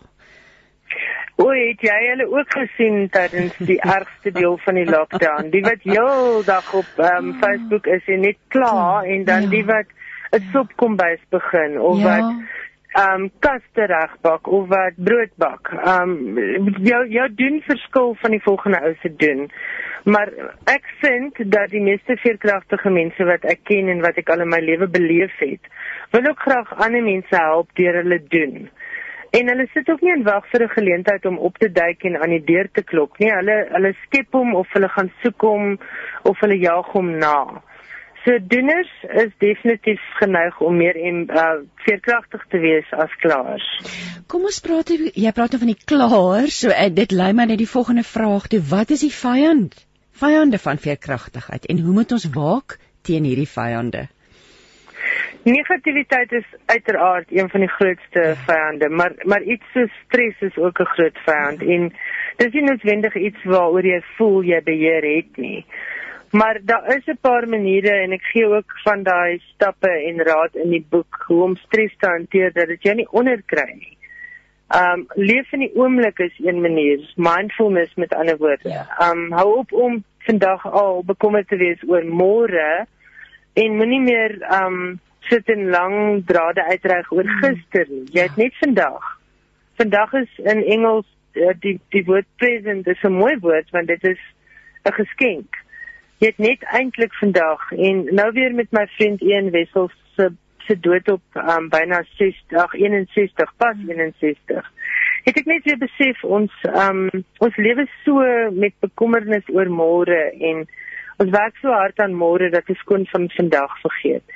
O, het jy hulle ook gesien tydens die ergste deel van die lockdown? Die wat heeldag op um, Facebook is en net kla en dan ja. die wat 'n sop kom bys begin of ja. wat ehm um, kaste regbak of wat brood bak. Ehm um, jou jou doen verskil van die volgende ou se doen. Maar ek vind dat die meeste veerkragtige mense wat ek ken en wat ek al in my lewe beleef het, wil ook graag ander mense help deur hulle doen. En hulle sit ook nie in wag vir 'n geleentheid om op te duik en aan die deur te klop nie. Hulle hulle skep hom of hulle gaan soek hom of hulle jaag hom na. So doeners is definitief geneig om meer en uh, veerkragtig te wees as klaars. Kom ons praat jy praat nou van die klaars, so uh, dit lei my net die volgende vraag toe, wat is die vyand? Vyande van veerkragtigheid en hoe moet ons waak teen hierdie vyande? Negativiteit is uiteraard een van die grootste ja. vyande, maar maar iets so stres is ook 'n groot vyand en dis nie noodwendig iets waaroor jy voel jy beheer het nie. Maar daar is 'n paar maniere en ek gee ook van daai stappe en raad in die boek hoe om stres te hanteer dat dit jou nie onderkry nie. Um leef in die oomblik is een manier, mindfulness met ander woorde. Ja. Um hou op om vandag al bekommerd te wees oor môre en moenie meer um sit en lang drade uitreik oor hmm. gister nie. Jy het net vandag. Vandag is in Engels uh, die die woord present is 'n mooi woord want dit is 'n geskenk jy het net eintlik vandag en nou weer met my vriend Ian Wessels se se dood op um, byna 60 61 pas 61 het ek net weer besef ons um, ons lewe so met bekommernis oor môre en ons werk so hard aan môre dat ons kon van vandag vergeet.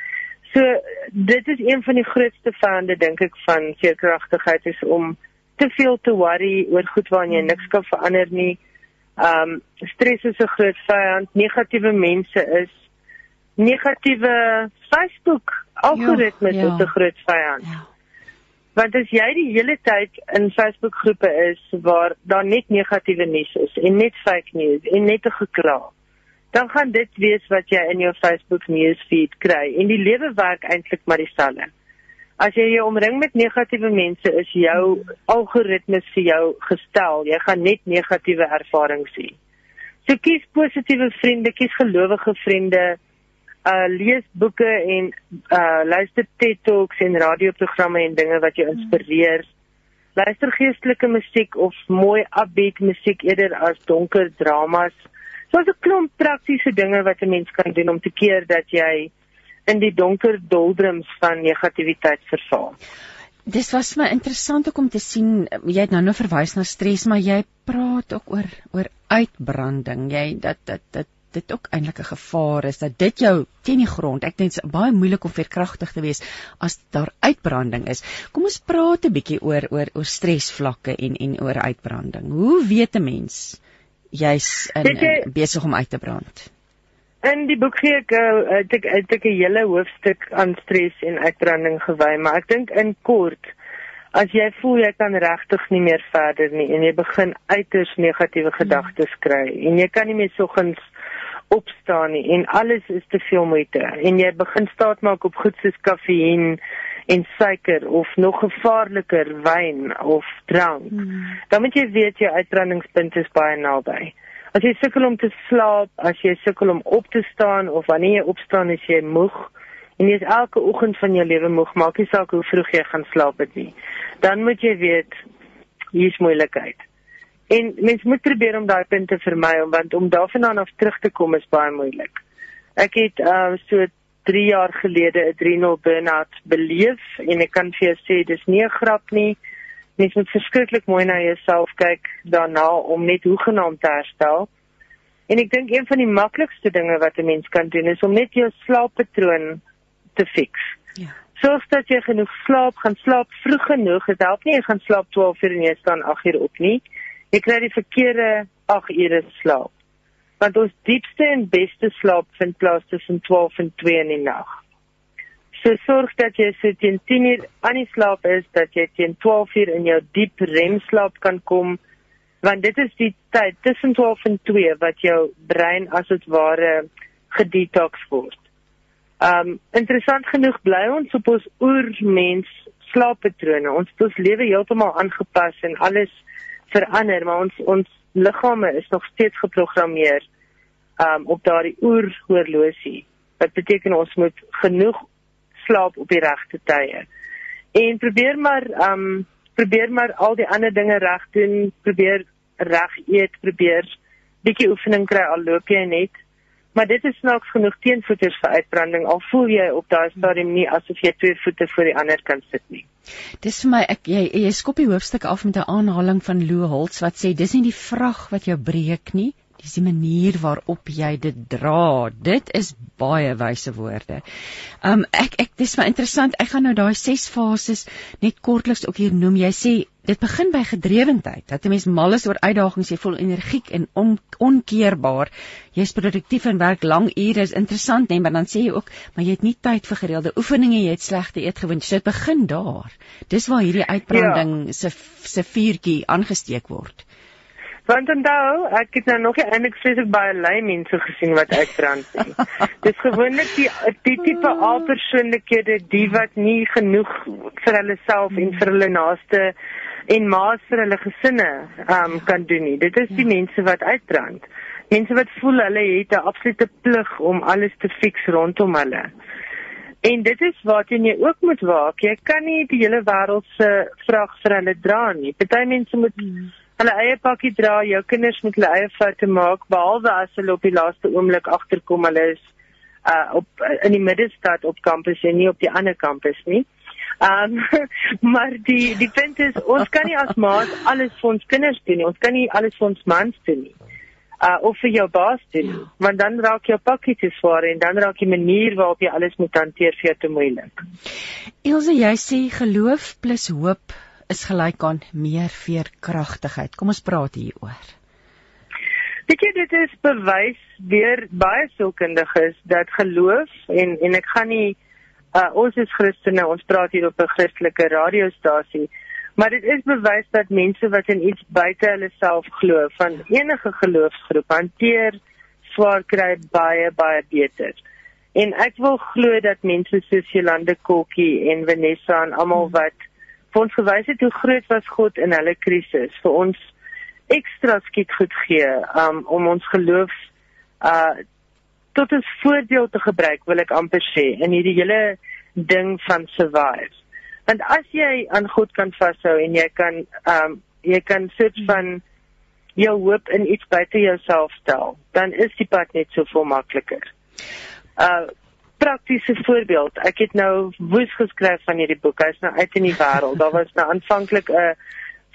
So dit is een van die grootste vyande dink ek van veerkragtigheid is om te veel te worry oor goed waarna jy niks kan verander nie Ehm um, stres is 'n groot vyand, negatiewe mense is negatiewe Facebook algoritmes ja, ja. is 'n groot vyand. Ja. Want as jy die hele tyd in Facebook groepe is waar daar net negatiewe nuus is en net fake news en net 'n gekla, dan gaan dit wees wat jy in jou Facebook newsfeed kry en die lewe werk eintlik maar dieselfde. As jy jou omring met negatiewe mense, is jou algoritmes vir jou gestel. Jy gaan net negatiewe ervarings hê. So kies positiewe vriende, kies gelowige vriende. Uh lees boeke en uh luister TED Talks en radioprogramme en dinge wat jou inspireer. Luister geestelike musiek of mooi upbeat musiek eerder as donker dramas. So 'n klomp praktiese dinge wat 'n mens kan doen om te keer dat jy in die donker doldrums van negativiteit verval. Dis was my interessant om te sien jy het nou nou verwys na stres maar jy praat ook oor oor uitbranding. Jy dat dat dit dit ook eintlik 'n gevaar is dat dit jou teen die grond. Ek dink dit is baie moeilik om veerkragtig te wees as daar uitbranding is. Kom ons praat 'n bietjie oor oor oor stresvlakke en en oor uitbranding. Hoe weet 'n mens jy's besig om uit te brand? In die boek gee ek uh, het ek het ek 'n hele hoofstuk aan stres en uitbranding gewy, maar ek dink in kort as jy voel jy kan regtig nie meer verder nie en jy begin uiters negatiewe gedagtes kry en jy kan nie meer soggens opstaan nie en alles is te veel moeite en jy begin staat maak op goed soos kafeïen en suiker of nog gevaarliker wyn of drank hmm. dan moet jy weet jou uitbrandingspunt is baie naby. As jy sukkel om te slaap, as jy sukkel om op te staan of wanneer jy opstaan is jy moeg en jy is elke oggend van jou lewe moeg, maak nie saak hoe vroeg jy gaan slaap het nie. Dan moet jy weet hier's moeilikheid. En mens moet probeer om daai punte vermy want om daarvandaan af terug te kom is baie moeilik. Ek het uh so 3 jaar gelede 'n adrenal burn-out beleef en ek kan vir jou sê dis nie 'n grap nie mens moet verskriklik mooi na jouself kyk daarna om net hoegenaamd te herstel. En ek dink een van die maklikste dinge wat 'n mens kan doen is om net jou slaappatroon te fix. Ja. Sorg dat jy genoeg slaap, gaan slaap vroeg genoeg. Dit help nie jy gaan slaap 12 uur en jy staan 8 uur op nie. Jy kry die verkeerde 8 ure slaap. Want ons diepste en beste slaap vind plaas tussen 12 en 2 in die nag. So sorg dat jy so teen 10 uur aan die slaap is dat jy teen 12 uur in jou diep remslaap kan kom want dit is die tyd tussen 12 en 2 wat jou brein as dit ware gedetox word. Um interessant genoeg bly ons op ons oermens slaappatrone. Ons het ons lewe heeltemal aangepas en alles verander, maar ons ons liggame is nog steeds geprogrammeer um op daardie oerhorlosie. Wat beteken ons moet genoeg slaap op die regte tye. En probeer maar um probeer maar al die ander dinge reg doen, probeer reg eet, probeer bietjie oefening kry al loop jy net Maar dit is snaaks genoeg teenvoeters vir uitbranding al voel jy op daai stadium nie asof jy twee voete voor die ander kan sit nie. Dis vir my ek jy jy skop die hoofstuk af met 'n aanhaling van Lou Holtz wat sê dis nie die vrag wat jou breek nie, dis die manier waarop jy dit dra. Dit is baie wyse woorde. Um ek ek dis maar interessant. Ek gaan nou daai ses fases net kortliks ook hier noem. Jy sê dit begin by gedrewendheid dat 'n mens mal is oor uitdagings jy voel energiek en on, onkeerbaar jy's produktief en werk lang ure is interessant nee maar dan sê jy ook maar jy het nie tyd vir gereelde oefeninge jy het slegte eetgewoontes so dit begin daar dis waar hierdie uitbranding ja. se se vuurtjie aangesteek word Want onthou, ek het nou nog nie eintlik vreeslik baie lui mense gesien wat uitbrand nie. Dis gewoonlik die die tipe A-persoonlikhede, die wat nie genoeg vir hulle self en vir hulle naaste en maas vir hulle gesinne um, kan doen nie. Dit is die ja. mense wat uitbrand. Mense wat voel hulle het 'n absolute plig om alles te fix rondom hulle. En dit is waarteen jy ook moet waak. Jy kan nie die hele wêreld se vrag vir hulle dra nie. Party mense moet hmm. Hulle eie pakkie dra. Jou kinders moet hulle eie foute maak behalwe as hulle op die laaste oomblik agterkom hulle is uh op in die middestad op kampus en nie op die ander kampus nie. Um maar die die punt is ons kan nie as maat alles vir ons kinders doen nie. Ons kan nie alles vir ons mans doen nie. Uh of vir jou baas doen nie. Want dan raak jou pakkie te swaar en dan raak die manier waarop jy alles moet hanteer vir jou te moeilik. Elsje, jy sê geloof plus hoop is gelyk aan meer veerkragtigheid. Kom ons praat hieroor. Dit dit is bewys deur baie sielkundiges dat geloof en en ek gaan nie uh, ons is Christene, ons praat hier op 'n Christelike radiostasie. Maar dit is bewys dat mense wat in iets buite hulle self glo, van enige geloofsgroep hanteer swaar kry baie baie beter. En ek wil glo dat mense soos Jolande Kokkie en Vanessa en almal wat vir ons gewys het hoe groot was God in hulle krisis, vir ons ekstra skiet goed gee um, om ons geloof uh tot 'n voordeel te gebruik, wil ek amper sê, in hierdie hele ding van survive. Want as jy aan God kan vashou en jy kan um, jy kan sit van jou hoop in iets buite jouself stel, dan is die pad net so veel makliker. Uh praktiese voorbeeld. Ek het nou woes geskryf van hierdie boek. Hy's nou uit in die wêreld. Daar was nou aanvanklik 'n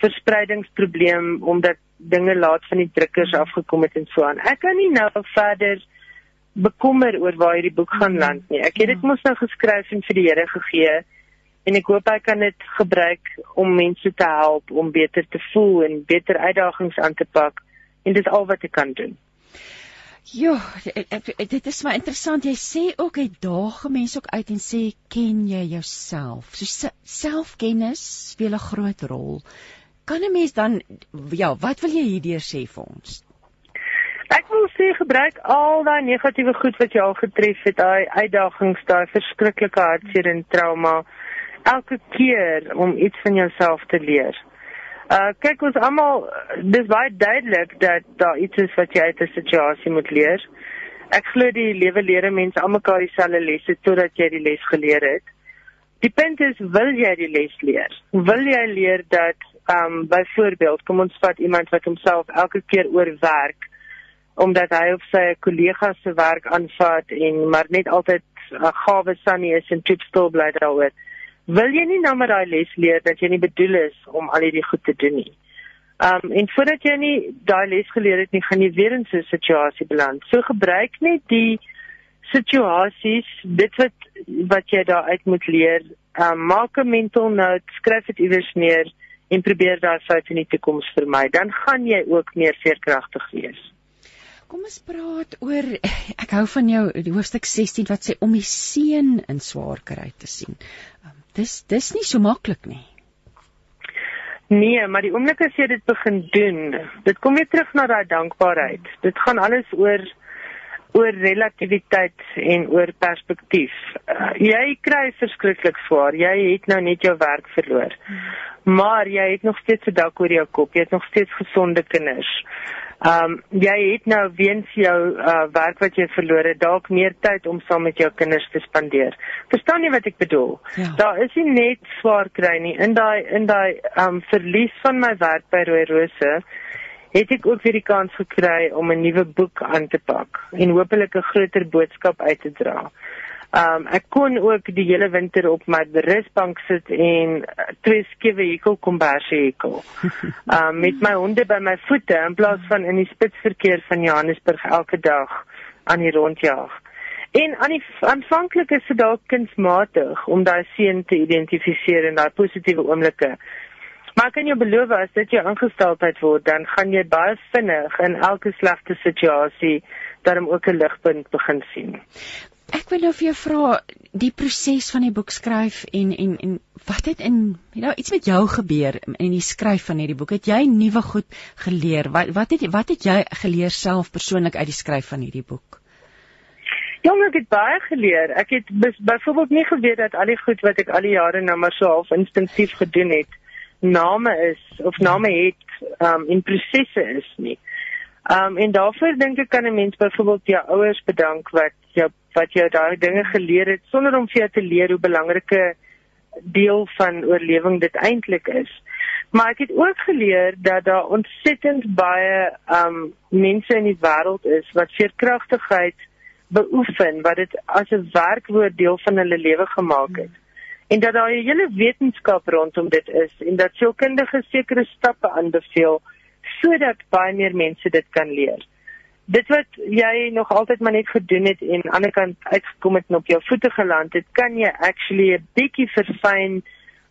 verspreidingsprobleem omdat dinge laat van die drukkers afgekom het en so aan. Ek kan nie nou verder bekommer oor waar hierdie boek gaan land nie. Ek het dit mos nou geskryf en vir die Here gegee en ek hoop hy kan dit gebruik om mense te help om beter te voel en beter uitdagings aan te pak en dit al wat ek kan doen. Ja, dit is maar interessant. Jy sê ook hy daag mense ook uit en sê ken jy jouself? So selfkennis speel 'n groot rol. Kan 'n mens dan ja, wat wil jy hierdeur sê vir ons? Ek wil sê gebruik al daai negatiewe goed wat jou al getref het, daai uitdagings, daai verskriklike hartseer en trauma elke keer om iets van jouself te leer. Uh kyk ons almal dis baie duidelik dat daar iets is wat jy uit 'n situasie moet leer. Ek glo die lewe leer mense almekaar dieselfde lesse totdat jy die les geleer het. Die punt is wil jy die les leer? Wil jy leer dat um byvoorbeeld kom ons vat iemand wat homself elke keer oorwerk omdat hy of sy kollegas se werk aanvat en maar net altyd 'n gawe sannie is en toe stil bly daaroor. Wil jy nie nou maar daai les leer dat jy nie bedoel is om al hierdie goed te doen nie. Um en voordat jy nie daai les geleer het nie, gaan jy weer in so 'n situasie beland. So gebruik net die situasies, dit wat wat jy daaruit moet leer. Um maak 'n mental note, skryf dit iewers neer en probeer daai foute in die toekoms vermy. Dan gaan jy ook meer veerkragtig wees. Kom ons praat oor ek hou van jou hoofstuk 16 wat sê om die seën in swaar kry te sien. Dis dis nie so maklik nie. Nee, maar die oomblik as jy dit begin doen, dit kom weer terug na daai dankbaarheid. Dit gaan alles oor oor relatiwiteit en oor perspektief. Uh, jy kry verskriklik swaar. Jy het nou net jou werk verloor. Maar jy het nog steeds 'n dak oor jou kop. Jy het nog steeds gesonde kinders. Ehm um, jy het nou weens jou uh, werk wat jy verloor het, dalk meer tyd om saam met jou kinders te spandeer. Verstaan jy wat ek bedoel? Ja. Daar is nie net swaar kry nie in daai in daai ehm um, verlies van my werk by Rooi Rose het ek ook weer die kans gekry om 'n nuwe boek aan te pak en hopelik 'n groter boodskap uit te dra. Um ek kon ook die hele winter op my rusbank sit en uh, twee skewe hekel kombersie hekel. Um met my honde by my voete in plaas van in die spitsverkeer van Johannesburg elke dag aan die rondjag. En aan die aanvanklik is dit dalk kunsmatig om daai seën te identifiseer en daai positiewe oomblikke Maar kan jy beloof as dit jou ingesteldheid word, dan gaan jy baie vinnig in elke slegte situasie daarom ook 'n ligpunt begin sien. Ek wil nou vir jou vra die proses van die boek skryf en en en wat het in you know iets met jou gebeur in die skryf van hierdie boek? Het jy nuwe goed geleer? Wat wat het wat het jy geleer self persoonlik uit die skryf van hierdie boek? Jong, ek het baie geleer. Ek het byvoorbeeld nie geweet dat al die goed wat ek al die jare nou maar so half instinktief gedoen het, name is of name het um en prosesse is nie. Um en daarvoor dink ek kan 'n mens byvoorbeeld jou ouers bedank wat jou wat jou daai dinge geleer het sonder om vir jou te leer hoe belangrike deel van oorlewing dit eintlik is. Maar ek het ook geleer dat daar ontsettend baie um mense in die wêreld is wat veerkragtigheid beoefen wat dit as 'n werkwoord deel van hulle lewe gemaak het en dat daar 'n hele wetenskap rondom dit is en dat sielkundige sekere stappe aanbeveel sodat baie meer mense dit kan leer. Dit wat jy nog altyd maar net gedoen het en aan die ander kant uitgekom het en op jou voete geland het, kan jy actually 'n bietjie verfyn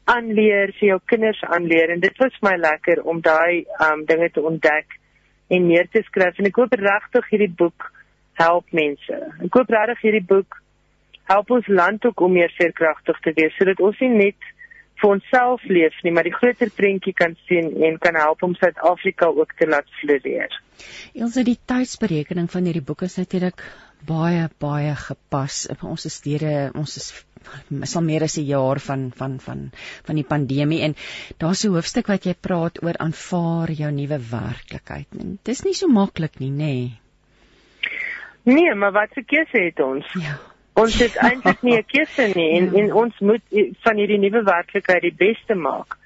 aanleer vir jou kinders aanleer en dit was my lekker om daai um dinge te ontdek en neer te skryf en ek hoop regtig hierdie boek help mense. Ek hoop regtig hierdie boek help ons land ook om meer veerkragtig te wees sodat ons nie net vir onsself leef nie, maar die groter prentjie kan sien en kan help om Suid-Afrika ook te laat floreer. Ons het die tydsberekening van hierdie boek is natuurlik baie baie gepas. Ons is deur ons is sal meer as 'n jaar van van van van die pandemie en daar's 'n hoofstuk wat jy praat oor aanvaar jou nuwe werklikheid. Dis nie so maklik nie, nê? Nee. Nee, maar wat se keuse het ons? Ja. Ons het eintlik nie 'n keuse nie en ja. en ons moet van hierdie nuwe werklikheid die beste maak.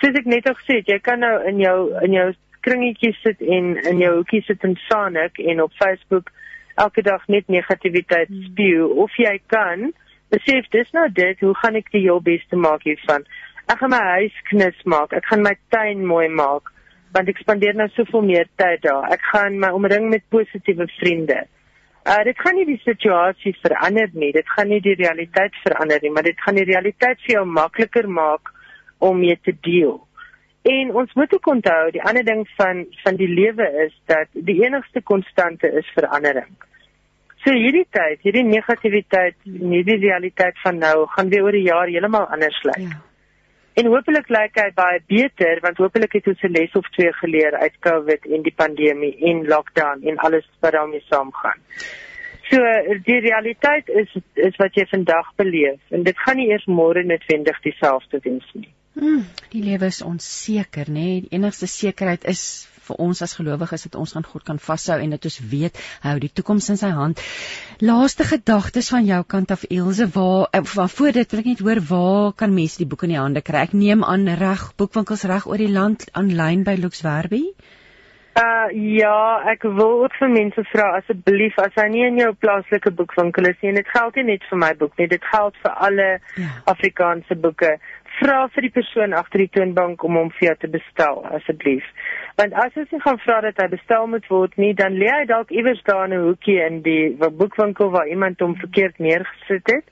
Soos ek net al gesê het, jy kan nou in jou in jou kringetjie sit en in jou hoekie sit en saanik en op Facebook elke dag net negativiteit hmm. spuw of jy kan besef dis nou dit, hoe gaan ek die heel beste maak hiervan? Ek gaan my huis knus maak, ek gaan my tuin mooi maak want ek spandeer nou soveel meer tyd daar. Ek gaan my omring met positiewe vriende. Uh dit gaan nie die situasie verander nie. Dit gaan nie die realiteit verander nie, maar dit gaan die realiteit vir jou makliker maak om mee te deel. En ons moet ook onthou, die ander ding van van die lewe is dat die enigste konstante is verandering. So hierdie tyd, hierdie negativiteit, hierdie realiteit van nou gaan weer oor die jaar heeltemal anders lyk. Ja. En hopelik lyk hy baie beter want hopelik het ons 'n les of twee geleer uit COVID en die pandemie en lockdown en alles wat daarmee saamgaan. So die realiteit is is wat jy vandag beleef en dit gaan nie eers môre noodwendig dieselfde wees nie. Hmm, die lewe is onseker, nê? Nee? Die enigste sekerheid is vir ons as gelowiges dat ons aan God kan vashou en dat ons weet hy hou die toekoms in sy hand. Laaste gedagtes van jou kant af Elsje, waar eh, van voor dit wil ek net hoor waar kan mense die boek in die hande kry? Ek neem aan reg boekwinkels reg oor die land aanlyn by Lux Werby. Uh ja, ek wil ook vir mense vra asseblief as hy nie in jou plaaslike boekwinkel is nie en dit geld nie net vir my boek nie, dit geld vir alle ja. Afrikaanse boeke vra vir die persoon agter die toonbank om hom vir jou te bestel asseblief. Want as jy gaan vra dat hy bestel moet word nie, dan lê hy dalk iewers daar in 'n hoekie in die boekwinkel waar iemand hom verkeerd neergesit het.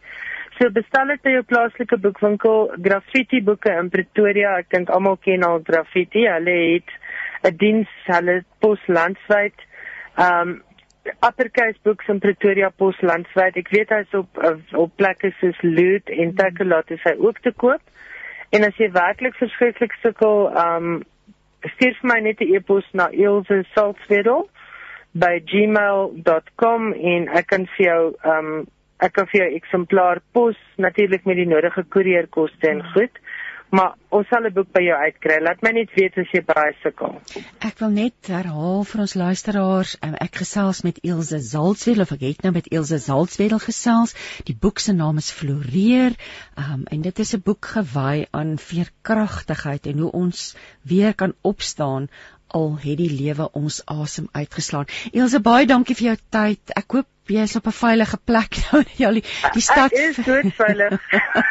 So bestel dit by jou plaaslike boekwinkel, Graffiti Boeke in Pretoria. Ek dink almal ken al Graffiti. Hulle het 'n diens, hulle pos landwyd. Um Uppercase Books in Pretoria Pos landwyd. Ek weet hy's op op plekke soos Loot en Takealot is hy ook te koop. En as jy werklik verskriklik sukkel, um stuur vir my net 'n e-pos na Ilse Salzwedel by gmail.com en ek kan vir jou um ek kan vir jou eksemplaar pos natuurlik met die nodige koerierkoste en goed maar ons sal 'n boek by jou uitkry. Laat my net weet as jy baie sukkel. Ek wil net herhaal vir ons luisteraars, um, ek gesels met Elsje Zaltswedel of ek het nou met Elsje Zaltswedel gesels. Die boek se naam is Floreer. Um, en dit is 'n boek gewy aan veerkragtigheid en hoe ons weer kan opstaan al het die lewe ons asem uitgeslaan. Elsje, baie dankie vir jou tyd. Ek hoop jy is op 'n veilige plek nou ja die, die stad Ek is dood veilig.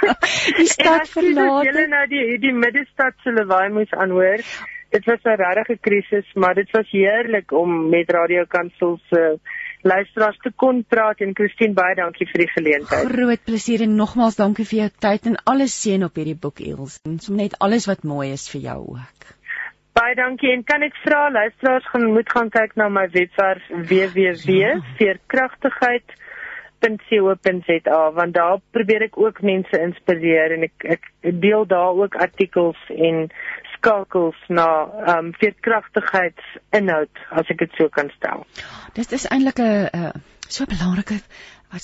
die stad verlaat. Julle nou die die middestad se lawaai moes aanhoor. Dit was 'n regte krisis, maar dit was heerlik om met Radio Kansel se luisteraars te kon praat en Christine baie dankie vir die geleentheid. Groot plesier en nogmaals dankie vir jou tyd en alles seën op hierdie boek Els. En som net alles wat mooi is vir jou ook. Baie dankie en kan ek vra luisteraars gaan moet gaan kyk na my webwerf www.veerkragtigheid.co.za want daar probeer ek ook mense inspireer en ek ek deel daar ook artikels en skakels na ehm um, veerkragtigheidsinhoud as ek dit so kan stel. Dit is eintlik 'n uh, so belangrike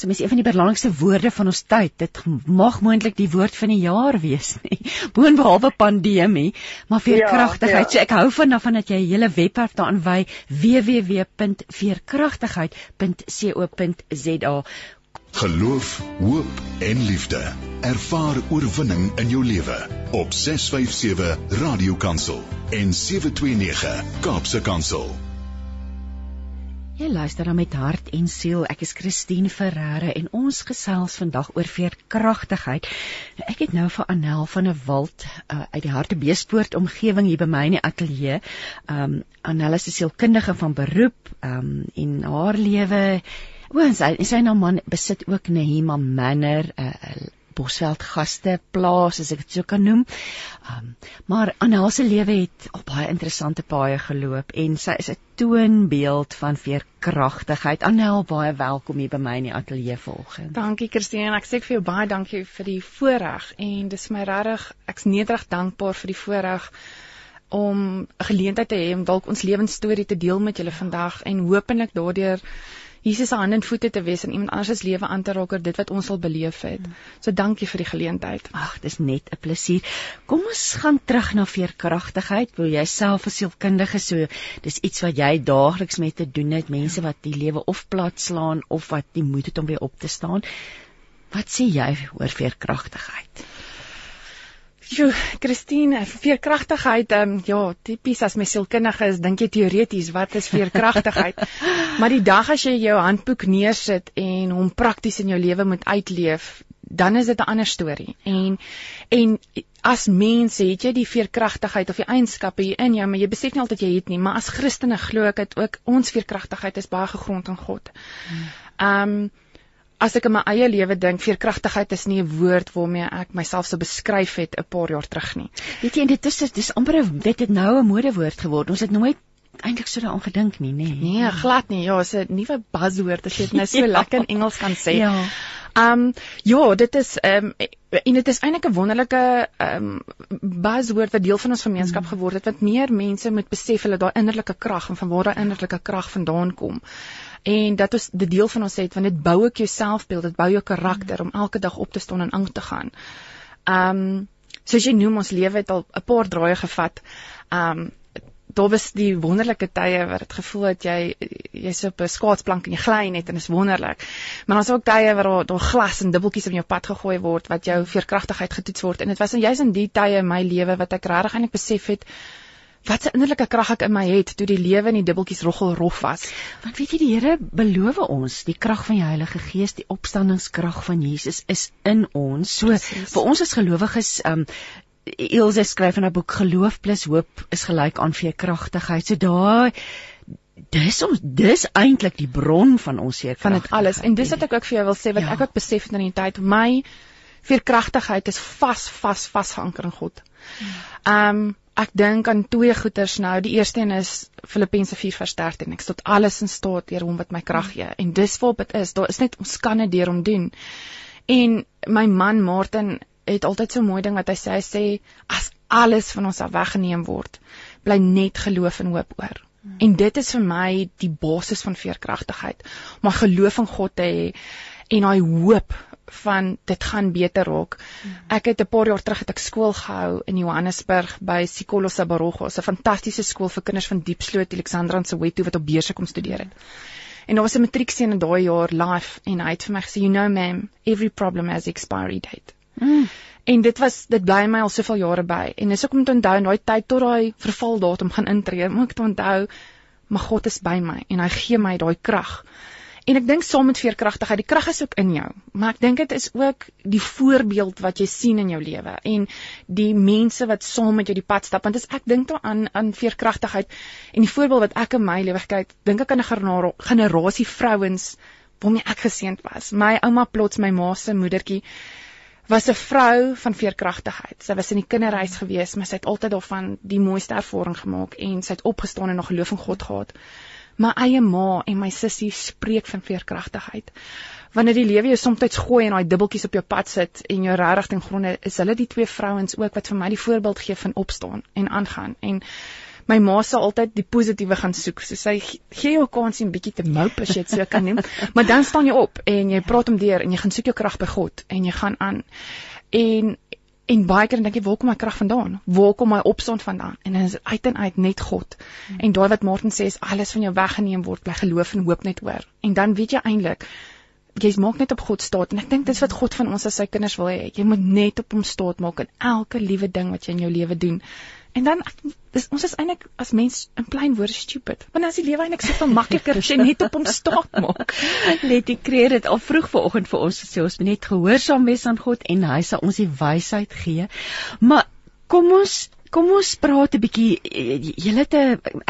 Wat is een van die belangrikste woorde van ons tyd? Dit mag moontlik die woord van die jaar wees nie. Boonbehalwe pandemie, maar veerkragtigheid. Ja, ja. So ek hou van daarvan dat jy 'n hele webwerf daaraan wy www.veerkragtigheid.co.za. Geloof, hoop en liefde. Ervaar oorwinning in jou lewe op 657 Radio Kansel en 729 Kaapse Kansel. Jy luister dan met hart en siel. Ek is Christine Ferreira en ons gesels vandag oor veerkragtigheid. Ek het nou vir Anel van 'n Wald uh, uit die Hartbeespoort omgewing hier by my in die ateljee. Um Anel is 'n sielkundige van beroep um en haar lewe Oor sy sy nou man besit ook Nehema Manor, 'n uh, Bosveld gaste plaas as ek dit so kan noem. Um, maar Anna se lewe het op baie interessante paaie geloop en sy is 'n toonbeeld van veerkragtigheid. Anna, baie welkom hier by my in die ateljee volgens. Dankie Christine, ek sê vir jou baie dankie vir die voorreg en dis my regtig ek's nederig dankbaar vir die voorreg om 'n geleentheid te hê om dalk ons lewensstorie te deel met julle vandag en hopelik daardeur Jesus se hande en voete te wees in iemand anders se lewe aan te raak oor dit wat ons al beleef het. So dankie vir die geleentheid. Ag, dis net 'n plesier. Kom ons gaan terug na veerkragtigheid. Wil jy self as sielkundige so dis iets wat jy daagliks mee te doen het, mense wat die lewe of plat slaan of wat die moed het om weer op te staan. Wat sê jy oor veerkragtigheid? Jo, Christine, veerkragtigheid, ehm um, ja, tipies as my sielkundige is, dink jy teoreties wat is veerkragtigheid? maar die dag as jy jou handboek neersit en hom prakties in jou lewe moet uitleef, dan is dit 'n ander storie. En en as mense het jy die veerkragtigheid of die eienskappe hier in jou, maar jy besef nie altyd jy het nie, maar as Christene glo ek dit ook ons veerkragtigheid is baie gegrond in God. Hmm. Ehm um, as ek in my eie lewe dink, veerkragtigheid is nie 'n woord waarmee ek myself sou beskryf het 'n paar jaar terug nie. Weet jy, dit is dis amper dit het nou 'n modewoord geword. Ons het nooit eintlik so daaraan gedink nie, nê? Nee. nee, glad nie. Ja, is 'n nuwe buzzwoord as jy dit nou so ja. lekker in Engels kan sê. Ja. Ehm um, ja, dit is ehm um, en dit is eintlik 'n wonderlike ehm um, buzzwoord wat deel van ons gemeenskap mm. geword het want meer mense moet besef hulle daai innerlike krag en van waar daai innerlike krag vandaan kom en dat ons die deel van ons het want dit bou ek jou selfbeeld, dit bou jou karakter om elke dag op te staan en aan te gaan. Ehm um, soos jy noem ons lewe het al 'n paar draaie gevat. Ehm um, daar was die wonderlike tye wat dit gevoel het jy jy's op 'n skaatsplank en jy gly net en dit is wonderlik. Maar ons het ook tye waar daar glas en dubbeltjies op jou pad gegooi word wat jou veerkragtigheid getoets word en dit was en jy's in die tye in my lewe wat ek regtig eintlik besef het wat 'n innerlike krag ek in my het toe die lewe in die dubbeltjies roggel rof was. Want weet jy die Here beloof ons die krag van die Heilige Gees, die opstandingskrag van Jesus is in ons. So Precies. vir ons as gelowiges, um Ilse skryf in 'n boek geloof plus hoop is gelyk aan veerkragtigheid. So daai dis ons dis eintlik die bron van ons seker van dit alles. En dis wat ek ook vir jou wil sê wat ja. ek ook besef het in die tyd my veerkragtigheid is vas vas vas geanker in God. Hmm. Ehm um, ek dink aan twee goeters nou. Die eerste een is Filippense 4:13. Ek tot alles in staat deur hom wat my krag gee. En dis wat dit is. Daar is net ons kan dit deur hom doen. En my man Martin het altyd so mooi ding wat hy sê, hy sê as alles van ons af weggeneem word, bly net geloof en hoop oor. Hmm. En dit is vir my die basis van veerkragtigheid. Om geloof in God te hê en daai hoop van dit gaan beter raak. Hmm. Ek het 'n paar jaar terug het ek skool gehou in Johannesburg by Sikolo Sabarogo, 'n fantastiese skool vir kinders van Diepsloot, Alexandra en Soweto wat op beurse kom studeer het. En daar was 'n matriekseun in daai jaar live en hy het vir my gesê, "You know ma'am, every problem has expiry date." Mm. En dit was dit bly my al soveel jare by. En dis ook om te onthou in daai tyd tot daai vervaldatum gaan intree, moet ek onthou, maar God is by my en hy gee my daai krag. En ek dink saam met veerkragtigheid, die krag is ook in jou, maar ek dink dit is ook die voorbeeld wat jy sien in jou lewe en die mense wat saam met jou die pad stap. Want as ek dink daaraan aan veerkragtigheid en die voorbeeld wat ek in my lewe kyk, dink ek aan 'n generasie vrouens waarmee ek geseënd was. My ouma plots my ma se moedertjie was 'n vrou van veerkragtigheid. Sy was in die kinderhuis gewees, maar sy het altyd daarvan die mooiste ervaring gemaak en sy het opgestaan en nog geloof in God gehad my eie ma en my sussie spreek van veerkragtigheid. Wanneer die lewe jou soms gooi en daai dubbeltjies op jou pad sit en jou regtig ten gronde is hulle die twee vrouens ook wat vir my die voorbeeld gee van opstaan en aangaan en my ma sal altyd die positiewe gaan soek. So sy gee jou kans om bietjie te mope as jy dit so kan noem, maar dan staan jy op en jy praat om deur en jy gaan soek jou krag by God en jy gaan aan. En En baie keer dink jy, waar kom my krag vandaan? Waar kom my opstand vandaan? En dit is uit en uit net God. Hmm. En daai wat Martin sê is alles van jou weggeneem word, bly geloof en hoop net oor. En dan weet jy eintlik jy maak net op God staat en ek dink dis wat God van ons as sy kinders wil hê. Jy moet net op hom staat maak in elke liewe ding wat jy in jou lewe doen. En dan dis ons is eintlik as mens in plain woorde stupid. Want as die lewe eintlik soveel makliker as jy net op hom staat maak. Let die kreer dit al vroeg vanoggend vir ons sê ons moet net gehoorsaam wees aan God en hy sal ons die wysheid gee. Maar kom ons kom ons praat 'n bietjie julle te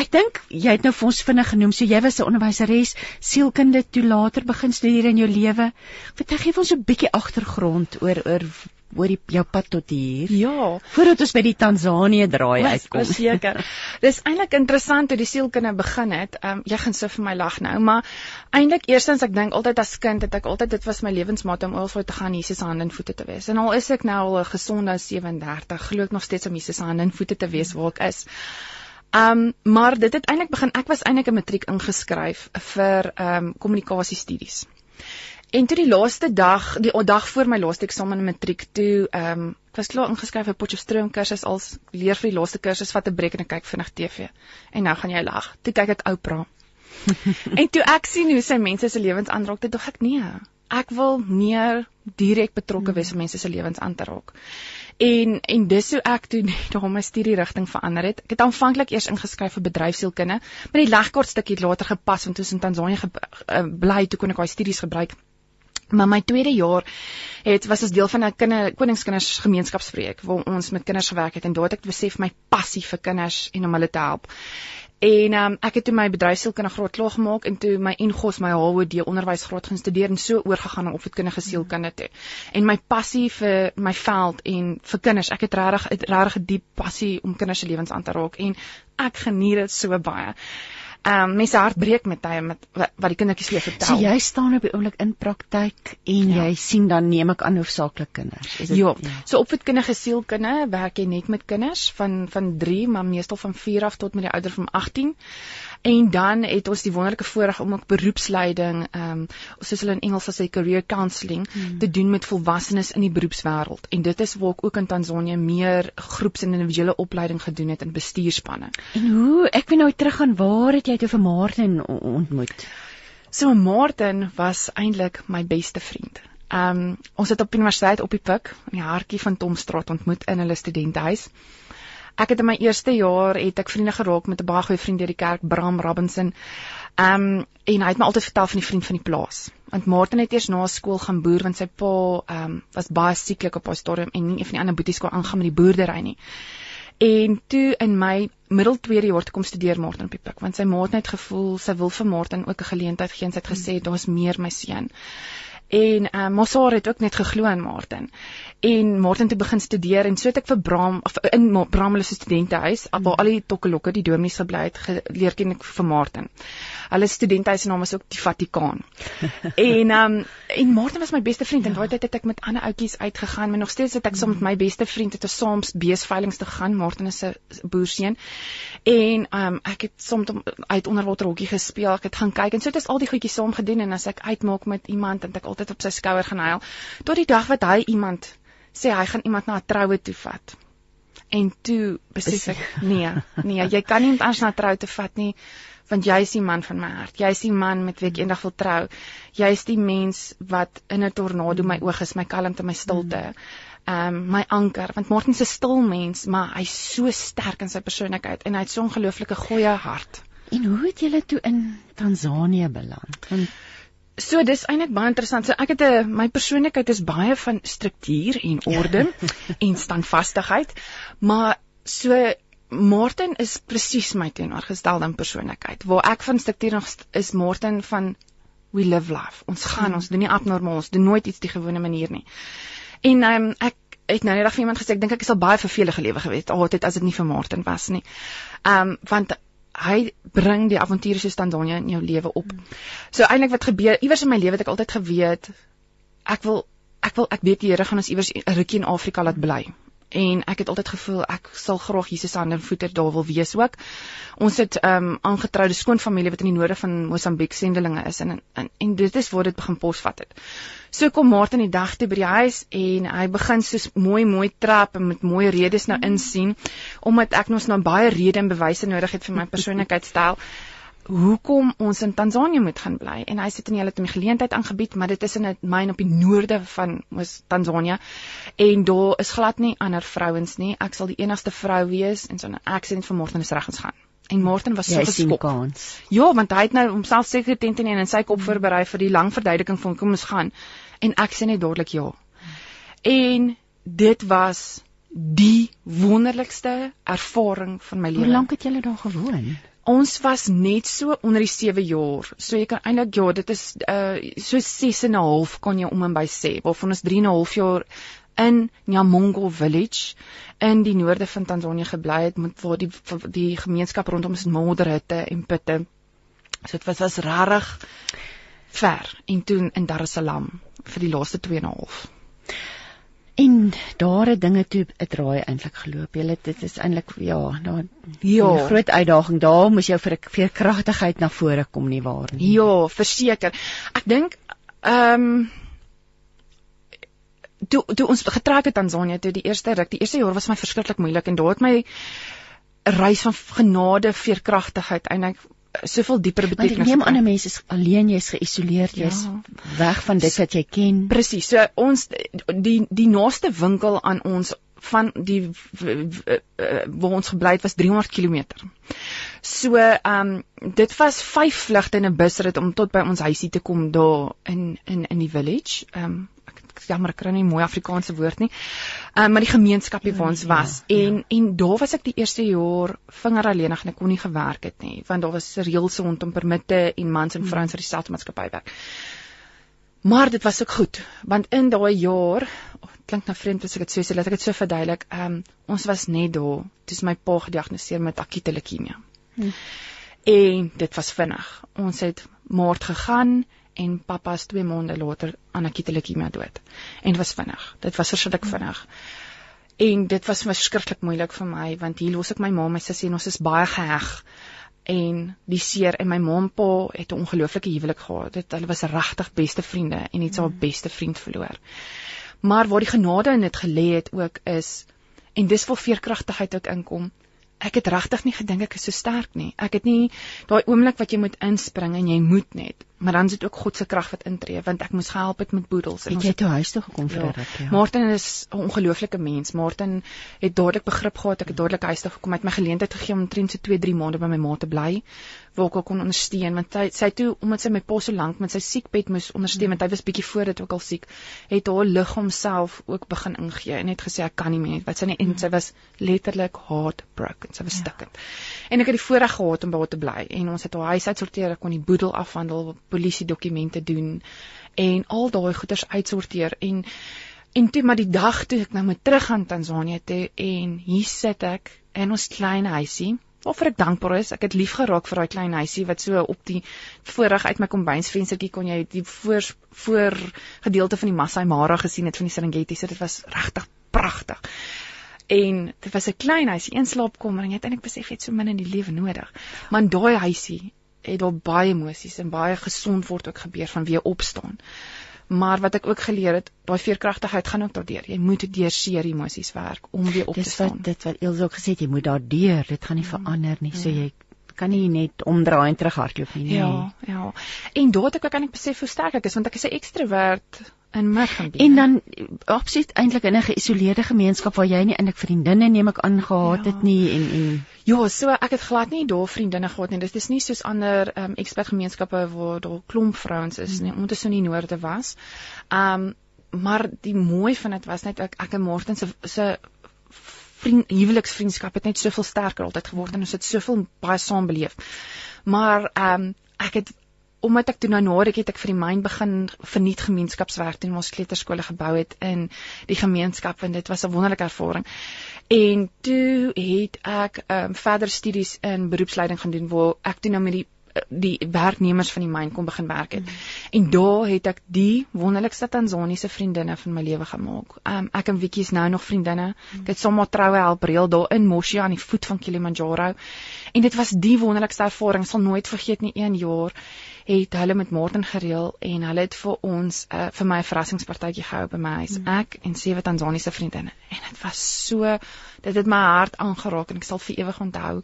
ek dink jy het nou vir ons vinnig genoem so jy was 'n onderwyseres sielkunde toe later begin studeer in jou lewe. Vertel gee ons 'n bietjie agtergrond oor oor oor die jou pad tot hier. Ja, voordat ons by die Tansanië draai uitkom. Seker. Dis eintlik interessant hoe die sielkunde begin het. Ehm um, jy gaan so vir my lag nou, maar eintlik eerstens ek dink altyd as kind het ek altyd dit was my lewensmaat om oorvoet te gaan Jesus se hande en voete te wees. En al is ek nou al 'n gesonde 37, glo ek nog steeds om Jesus se hande en voete te wees waar ek is. Ehm um, maar dit het eintlik begin ek was eintlik 'n matriek ingeskryf vir ehm um, kommunikasiestudies. En toe die laaste dag, die dag voor my laaste eksamen in matriek, toe ehm um, ek was klaar ingeskryf vir Potchefstroom kursus als leer vir die laaste kursus vat 'n breek en ek kyk vinnig TV. En nou gaan jy lag. Toe kyk ek Oprah. en toe ek sien hoe sy mense se lewens aanraak, toe dink ek nee, ek wil meer direk betrokke wees om mense se lewens aan te raak. En en dis hoe ek toe daar my studie rigting verander het. Ek het aanvanklik eers ingeskryf vir bedryfsielkunde, maar die legkort stukkie het later gepas want toe in Tansanië ge, uh, bly toe kon ek daai studies gebruik. Maar my tweede jaar het was as deel van 'n kinder koningskinders gemeenskapsprojek waar ons met kinders gewerk het en daar het ek besef my passie vir kinders en om hulle te help. En um, ek het toe my bedryfsielkunde graad klaar gemaak en toe my Engels my HOD onderwysgraad gaan studeer en so oorgegaan na opvoedkundige sielkunde toe. En my passie vir my veld en vir kinders, ek het regtig regtig 'n diep passie om kinders se lewens aan te raak en ek geniet dit so baie ehm um, mense hart breek met tye met wat, wat die kindertjies leer vertel. So jy staan op die oomblik in praktyk en ja. jy sien dan neem ek aan hoofsaaklik kinders. Is dit ja. ja. So opvoedkundige sielkunde werk jy net met kinders van van 3 maar meestal van 4 af tot met die ouder van 18. En dan het ons die wonderlike voorreg om ook beroepsleiding, ehm um, soos hulle in Engels sê career counselling hmm. te doen met volwassenes in die beroepswêreld. En dit is waar ek ook in Tansanië meer groeps en individuele opleiding gedoen het in bestuurspanne. En hoe ek wil nou teruggaan, waar het jy toe vir Martin ontmoet? So Martin was eintlik my beste vriend. Ehm um, ons het op universiteit op die Pik in die hartjie van Tomstraat ontmoet in hulle studentehuis. Ek het in my eerste jaar het ek vriende geraak met 'n baie goeie vriend deur die kerk, Bram Robinson. Ehm um, en hy het my altyd vertel van die vriend van die plaas. Want Martin het eers na skool gaan boer want sy pa ehm um, was baie sieklik op haar stadium en nie een van die ander boeties kon aangaan met die boerdery nie. En toe in my middel tweede jaar toe kom studeer Martin op die Pik want sy ma het net gevoel sy wil vir Martin ook 'n geleentheid gee en sy het gesê daar's meer my seun. En uh, Mosar het ook net geglo aan Martin. En Martin het begin studeer en so het ek vir Bram of in Bram se studentehuis mm. waar al die tokkelokke die dominees gebly het geleer ken ek vir Martin. Hulle studentehuis se naam is ook die Vatikaan. en um en Martin was my beste vriend ja. en daai tyd het ek met ander ouetjies uitgegaan, maar nog steeds het ek saam so met my beste vriend het ons saam beesveilings te gaan. Martin is 'n boerseun. En um ek het soms uit onderwater hokkie gespeel. Ek het gaan kyk en so het ons al die goedjies saam gedoen en as ek uitmaak met iemand en ek altyd op sy skouer gaan huil tot die dag wat hy iemand sê hy gaan iemand na 'n troue toe vat. En toe besef ek nee, nee, jy kan nie iemand anders na 'n trou toe vat nie want jy is die man van my hart. Jy is die man met wie ek eendag wil trou. Jy is die mens wat in 'n tornado my oog is, my kalmte, my stilte. Ehm um, my anker, want Martin se stil mens, maar hy's so sterk in sy persoonlikheid en hy het so 'n ongelooflike goeie hart. En hoe het julle toe in Tansanië beland? Want So dis eintlik baie interessant. So ek het 'n my persoonlikheid is baie van struktuur en orde en standvastigheid, maar so Martin is presies my teenoorgestelde persoonlikheid. Waar ek van struktuur nog is Martin van we live life. Ons gaan, hmm. ons doen nie abnormaal, ons doen nooit iets die gewone manier nie. En um, ek het nou net vir iemand gesê ek dink ek is al baie vervelige lewe gewees altyd as dit nie vir Martin was nie. Ehm um, want hy bring die avonture so Tanzania in jou lewe op. So eintlik wat gebeur iewers in my lewe het ek altyd geweet ek wil ek wil ek weet die Here gaan ons iewers 'n rukkie in Afrika laat bly en ek het altyd gevoel ek sal graag Jesus se hande en voete daar wil wees ook. Ons het ehm um, aangetroude skoonfamilie wat in die noorde van Mosambiek sendelinge is en en, en dit is waar dit begin posvat het. So kom Martin die dag toe by die huis en hy begin so mooi mooi trap en met mooi redes nou insien omdat ek nog nou baie redes en bewyse nodig het vir my persoonlikheidstyl hoekom ons in Tansanië moet gaan bly. En hy sê dit nie hulle het 'n geleentheid aangebied maar dit is in 'n myn op die noorde van mos Tansanië en daar is glad nie ander vrouens nie. Ek sal die enigste vrou wees en so 'n aksident vir Morten is reg ons gaan. En Morten was so geskok. ja want hy het nou homself seker tent in en sy kop voorberei vir die lang verduideliking van kom ons gaan. En ek sê net dadelik ja. En dit was die wonderlikste ervaring van my lewe. hoe lank het julle daar gewoon Ons was net so onder die 7 jaar. So jy kan eintlik ja, dit is uh so 6 en 'n half kan jy om en by sê. Waarvan ons 3 en 'n half jaar in Nyamongo village in die noorde van Tanzanië gebly het met waar die die gemeenskap rondom is modderhitte en putte. So dit was was rarig ver en toe in Dar es Salaam vir die laaste 2 en 'n half. En daar het dinge toe 'n draai eintlik geloop. Jy dit is eintlik ja, daar ja, 'n groot uitdaging. Daar moes jy vir vir kragtigheid na vore kom nie waar nie. Ja, verseker. Ek dink ehm um, toe toe ons getrek het Tanzanië toe die eerste ruk, die eerste jaar was my verskriklik moeilik en daar het my 'n reis van genade, veerkragtigheid eintlik soveel dieper betekenis. Want ek neem aan mense is alleen, jy's geïsoleer, jy's ja. weg van dit wat jy ken. Presies. So ons die die naaste winkel aan ons van die waar ons gebly het was 300 km. So ehm um, dit was 5 vlugte in 'n busrit om tot by ons huisie te kom daar in in in die village. Ehm um, jammer ek kry nie mooi Afrikaanse woord nie. Ehm um, maar die gemeenskapie waar ons ja, was ja, en ja. en daar was ek die eerste jaar vinger alleenig en ek kon nie gewerk het nie want daar was reëls rondom permitte en mans en vrouens vir dieselfde maatskappy werk. Maar dit was ook goed want in daai jaar oh, klink nou vreemd as ek dit so sê, laat ek dit so verduidelik. Ehm um, ons was net daar toe my pa gediagnoseer met akute leukemie. Hm. En dit was vinnig. Ons het maart gegaan en pappa is 2 maande later aan akute leukemie dood. En dit was vinnig. Dit was verskriklik vinnig. En dit was verskriklik moeilik vir my want hier los ek my ma, my sussie en ons is baie geheg. En die seer en my ma en pa het 'n ongelooflike huwelik gehad. Dit hulle was regtig beste vriende en het sy mm. beste vriend verloor. Maar waar die genade in dit gelê het ook is en dis vir veerkragtigheid ook inkom ek het regtig nie gedink ek is so sterk nie. Ek het nie daai oomblik wat jy moet inspring en jy moet net, maar dan is dit ook God se krag wat intree want ek moes gehelp het met boedels en het jy toe huis toe gekom vir dit. Ja. ja. Martin is 'n ongelooflike mens. Martin het dadelik begrip gehad. Ek het dadelik huis toe gekom. Hy het my geleentheid gegee om omtrent so 2, 3 maande by my ma te bly waar ek kon ondersteun want sy sy toe omdat sy my pa so lank met sy siekbed moes ondersteun want hy was bietjie voor dit ook al siek het haar liggaam self ook begin ingee en het gesê ek kan nie meer wat sy nie en sy was letterlik heartbroken sy was ja. stukkend en ek het die voorreg gehad om by haar te bly en ons het haar huis uitsorteer ek kon die boedel afhandel polisie dokumente doen en al daai goeders uitsorteer en en toe maar die dag toe ek nou moet terug gaan Tansanië toe en hier sit ek in ons klein huisie waarvoor ek dankbaar is. Ek het lief geraak vir daai klein huisie wat so op die voorrig uit my kombynsvenstertjie kon jy die voor voor gedeelte van die Masai Mara gesien het van die Serengeti. So dit was regtig pragtig. En dit was 'n klein huisie, een slaapkamer en jy het eintlik besef jy het so min in die lewe nodig. Maar daai huisie het daar baie emosies en baie gesond word ook gebeur van weer opstaan. Maar wat ek ook geleer het, daai veerkragtigheid gaan ook daardeur. Jy moet deur seer emosies werk om weer op Dis te staan. wat dit wat Elsje ook gesê het, jy moet daardeur, dit gaan nie Mm. verander nie. So jy kan nie net omdraai en terughardloop nie. Nee. Ja, ja. En daar het ek ook aan ek besef hoe sterk ek is want ek is 'n ekstrovert in gebied. En dan absoluut eintlik in 'n geïsoleerde gemeenskap waar jy nie eintlik vriendinne neem ek aan gehad Ja. het nie en en Ja, so ek het glad nie daar vriendinne gehad nie. Dit is nie soos ander ehm um, ekspertgemeenskappe waar daar klomp vrouens is nie, omdat dit so in die noorde was. Ehm um, maar die mooi van dit was net ek ek en Morten se se vriend huweliksvriendskap het net soveel sterker altyd geword en ons het soveel baie saam beleef. Maar ehm um, ek het omdat ek toe nou het ek vir die myn begin verniet gemeenskapswerk doen ons kleuterskole gebou het in die gemeenskap en dit was 'n wonderlike ervaring. En toe het ek ehm um, verder studies in beroepsleiding gaan doen waar ek toe nou met die die werknemers van die myn kon begin werk het. Mm. En daar het ek die wonderlikste Tansaniese vriendinne van my lewe gemaak. Um, ek en Wiekie is nou nog vriendinne. Ek het sommer troue help reël daar in Mosia aan die voet van Kilimanjaro. En dit was die wonderlikste ervaring. Sal nooit vergeet nie een jaar het hulle met Morten gereël en hulle het vir ons uh, vir my 'n verrassingspartytjie gehou by my huis. Mm. Ek en sewe Tansaniese vriendinne. En dit was so dit het my hart aangeraak en ek sal vir ewig onthou.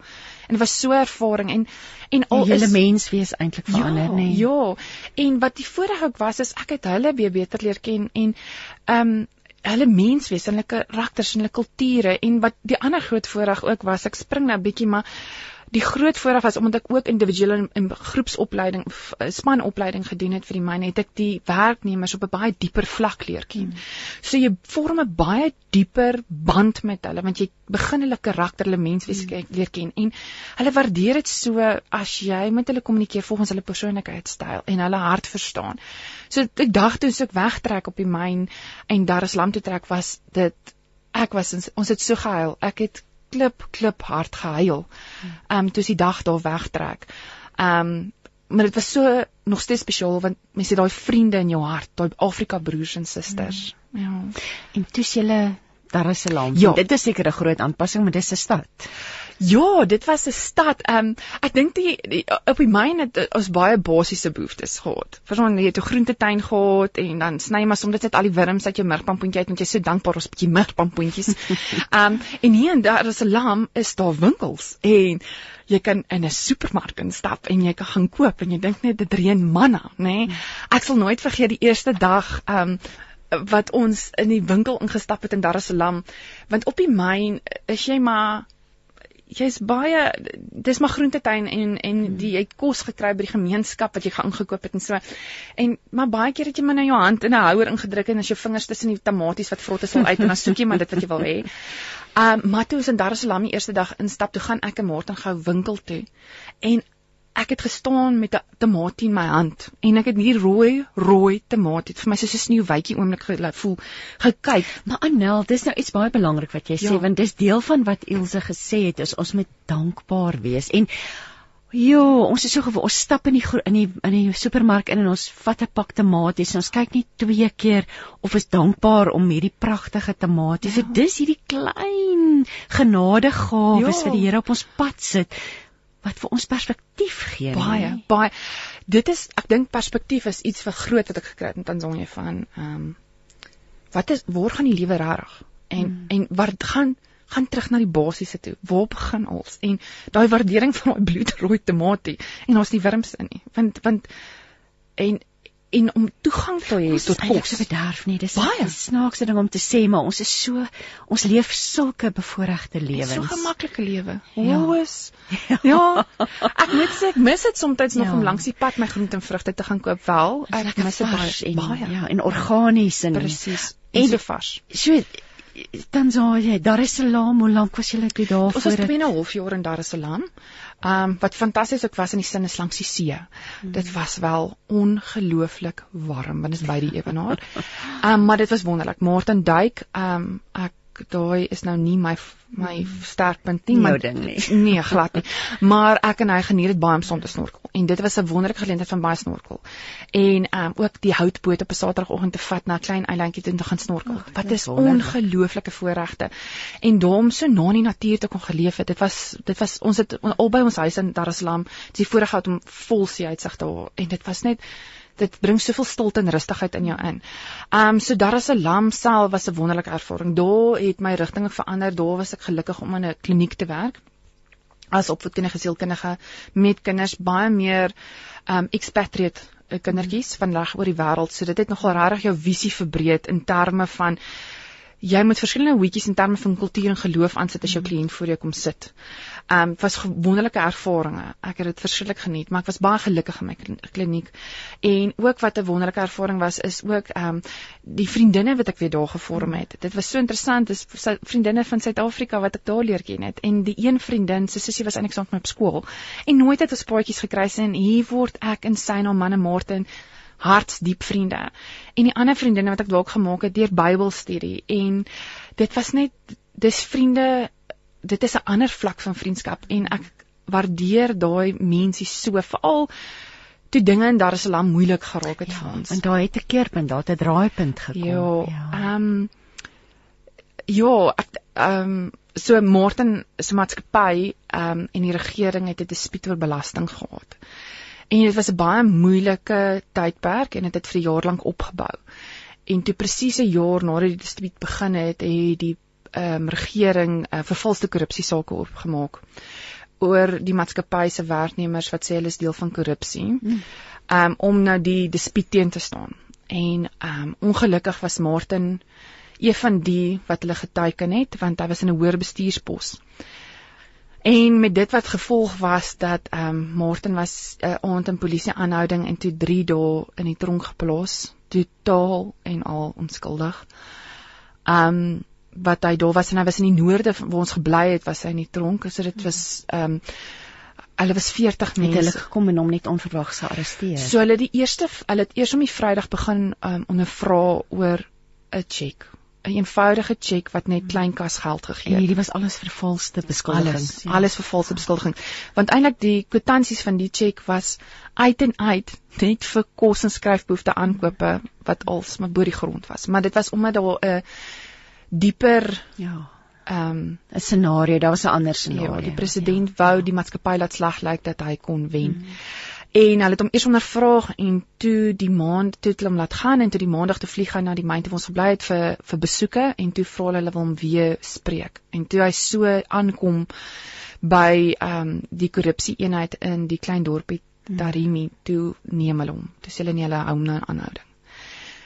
En was so ervaring en en al die hele is mens wees eintlik verander, ja, nê. Ja. En wat die voordeel ook was is ek het hulle weer beter leer ken en ehm um, hulle menswees en hulle karakters en hulle kulture en wat die ander groot voordeel ook was ek spring nou 'n bietjie maar die groot voordeel was omdat ek ook individuele en, en groepsopleiding f- spanopleiding gedoen het vir die myne het ek die werknemers op 'n baie dieper vlak leer ken. Mm. So jy vorm 'n baie dieper band met hulle want jy begin hulle karakter, hulle menswees mm. leer ken en hulle waardeer dit so as jy met hulle kommunikeer volgens hulle persoonlikheidstyl en hulle hart verstaan. So ek dag toe ek wegtrek op die myn en Dar es Salaam toe trek was dit ek was ons het so gehuil. Ek het klip klip hard gehuil. Ehm um, toe is die dag daar wegtrek. Ehm um, maar dit was so nog steeds spesiaal want mense het daai vriende in jou hart, daai Afrika broers en susters. Mm. Ja. En toe is jy Dar es Salaam. Ja. Dit is seker 'n groot aanpassing, maar dis 'n stad. Ja, dit was 'n stad. Ehm um, ek dink die, die op die myn het ons baie basiese behoeftes gehad. Verstaan jy het 'n groentetuin gehad en dan sny maar soms net al die wurms uit jou murpampoentjie uit want jy is so dankbaar ons 'n bietjie murpampoentjies. Ehm um, en hier en daar is 'n lam is daar winkels en jy kan in 'n supermark instap en jy kan gaan koop en jy dink net dit reën manna, nê? Nee? Ek sal nooit vergeet die eerste dag ehm um, wat ons in die winkel ingestap het in Dar es Salaam want op die myn is jy maar jy's baie dis maar groentetuin en en die jy het kos gekry by die gemeenskap wat jy gaan ingekoop het en so. En maar baie keer het jy maar nou jou hand in 'n houer ingedruk en as jou vingers tussen die tamaties wat vrot is al uit en dan soek jy maar dit wat jy wil hê. Um toe ons in Dar es Salaam die eerste dag instap, toe gaan ek en Martin gou winkel toe. En ek het gestaan met 'n tamatie in my hand en ek het hier rooi rooi tamatie vir my soos 'n sneeuwwytjie oomblik voel gekyk Maar Anel, dis nou iets baie belangrik wat jy Ja. sê want dis deel van wat Ilse gesê het is ons moet dankbaar wees. En Jo, ons is so gewo, ons stap in die in die in die supermark in en ons vat 'n pak tomaties en ons kyk nie twee keer of is dankbaar om hierdie pragtige tomaties. Ja. So dis hierdie klein genadegawes Ja. wat die Here op ons pad sit wat vir ons perspektief gee. baie nee. baie dit is ek dink perspektief is iets vir groot wat ek gekry het in Tanzanië van ehm um, wat is waar gaan die lewe regtig en mm. en waar gaan gaan terug na die basiese toe waar begin ons en daai waardering van daai bloedrooi tamatie en daar's nie wurms in nie want want en en om toegang te hê tot is kos so bederf nie. Dis. 'n snaakse ding om te sê, maar ons is so ons leef sulke bevoordeelde lewens. so 'n gemaklike lewe. Ja. Hoes. Ja. Ek moet sê ek mis dit soms nog Ja. om langs die pad my groente en vrugte te gaan koop wel. Ek mis dit baie. en baie. ja, en organies en Presies. En- En so vars. So Tanzanië, Dar es Salaam, hoe lank was julle toe daar Ons was? 2 en 'n half jaar in Dar es Salaam. Um wat fantasties ook was in die sin is langs die see. Hmm. Dit was wel ongelooflik warm want dit is by die ewenaar. Um maar dit was wonderlik. Martin Duik, um ek daai is nou nie my my sterkpunt nie, maar ding nie. nee, glad nie. Maar ek en hy geniet dit baie om saam te snorkel en dit was 'n wonderlike geleentheid van baie snorkel. En um ook die houtboot op 'n Saterdagoggend te vat na 'n klein eilandjie toe om te gaan snorkel. Wat dit is ongelooflike voorregte. En daarom so na die natuur te kon geleef het. Dit was dit was ons het albei ons huis in Dar es Salaam, dis die voorreg gehad om vol see uitsig daar en dit was net dit bring soveel stilte en rustigheid in jou in. Um so Dar es Salaam self was 'n wonderlike ervaring. Daar het my rigting verander. Daar was ek gelukkig om in 'n kliniek te werk as opvoedkundige sielkundige met kinders baie meer um expatriate eh, kindertjies van reg oor die wêreld. So dit het nogal regtig jou visie verbreed in terme van jy moet verskillende hoetjies in terme van kultuur en geloof aansit as jou kliënt voor jou kom sit. Um dit was wonderlike ervarings. Ek het dit verskriklik geniet, maar ek was baie gelukkig in my kli- kliniek. En ook wat 'n wonderlike ervaring was is ook um die vriendinne wat ek weer daar gevorm het. Dit was so interessant. Dis vriendinne van Suid-Afrika wat ek daar leer ken het. En die een vriendin, sy sussie was eintlik saam met my op skool. En nooit het ons paadjies gekruis en hier word ek en sy naam Manne Martin hartsdiep vriende. En die ander vriendinne wat ek dalk gemaak het deur Bybelstudie en dit was net dis vriende dit is 'n ander vlak van vriendskap en ek waardeer daai mense so veral toe dinge in Dar es Salaam moeilik geraak het vir ons. Want daar het 'n keerpunt, daar het 'n draaipunt gekom. Ja, ehm ja, ek ehm so Martin se maatskappy ehm en die regering het 'n dispuut oor belasting gehad. En dit was 'n baie moeilike tydperk en dit het vir 'n jaar lank opgebou. En toe presies 'n jaar nadat die dispuut begin het, het die ehm um, regering uh, vervalste korrupsie sake opgemaak oor die maatskappy se werknemers wat sê hulle is deel van korrupsie. Ehm um, om nou die dispuut teen te staan. En ehm um, ongelukkig was Martin een van die wat hulle geteken het want hy was in 'n hoër bestuurspos. En met dit wat gevolg was dat ehm um, Martin was 'n uh, aand in polisie aanhouding en toe 3 dae in die tronk geplaas, totaal en al onskuldig. Ehm um, wat hy daar was en hy was in die noorde waar ons gebly het, was hy in die tronk, so dit was ehm um, hulle was 40 Het mense. hulle gekom en hom net onverwags gearresteer. So hulle die eerste hulle het eers om die Vrydag begin um, ondervra oor 'n cheque. 'n eenvoudige cheque wat net klein kas geld gegee en het. hierdie was alles vervalste beskuldigings. Alles, alles vir valse beskuldiging. Want eintlik die kwitansies van die cheque was uit en uit net vir kos en skryfbehoefte aankope wat alsmaar bo die grond was. Maar dit was omdat daar 'n dieper Ja. ehm um, 'n scenario, daar was 'n ander scenario. Ja, die president ja. wou die maatskappy laat slag lyk dat hy kon wen. Mm. En hulle het hom eers ondervraag en toe die maand toe het hulle hom laat gaan en toe die maandag toe vlieg hy na die myn toe ons gebly het vir vir besoeke en toe vra hulle wil hom weer spreek. En toe hy so aankom by ehm um, die korrupsie eenheid in die klein dorpie Tarimi, toe neem hulle hom. Toe sê hulle nie hulle hou hom nou in aanhouding.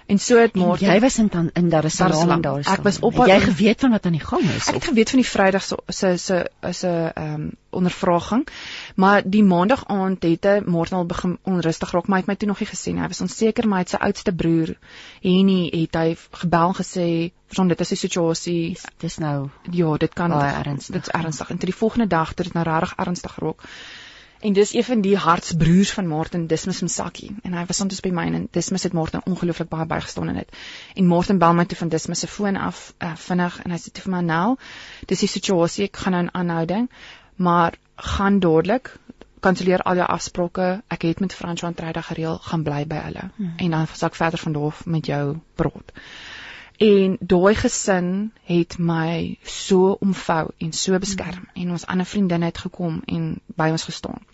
En so het Martin jy was in dan in Dar es Dar es Salaam Salaam. daar is. Ek was op jy geweet van wat aan die gang is. Ek het geweet van die Vrydag se se se is 'n ehm ondervraging, maar die Maandag aand het hy Martin al begin onrustig raak, maar hy het my toe nog nie gesien nie. Hy was onseker, maar hy het sy oudste broer Henny het hy gebel en gesê, "Verstaan, dit is die situasie. dis nou Ja, dit kan Baie ernstig, Dit is ernstig. En toe die volgende dag het dit nou regtig ernstig geraak. En dis een van die hartsbroers van Martin Dismus Msaki en hy was soms by my en Dismus het Martin ongelooflik baie bygestaan in dit. En Martin bel my toe van Dismus se foon af uh, vinnig en hy sê toe vir my nou, dis die situasie, ek gaan nou in aanhouding, maar gaan dadelik kanselleer al jou afsprake. Ek het met Fransjo aan Vrydag gereël, gaan bly by hulle. Hmm. En dan sal ek verder van daar af met jou praat. En daai gesin het my so omvou en so beskerm mm. en ons ander vriendinne het gekom en by ons gestaan.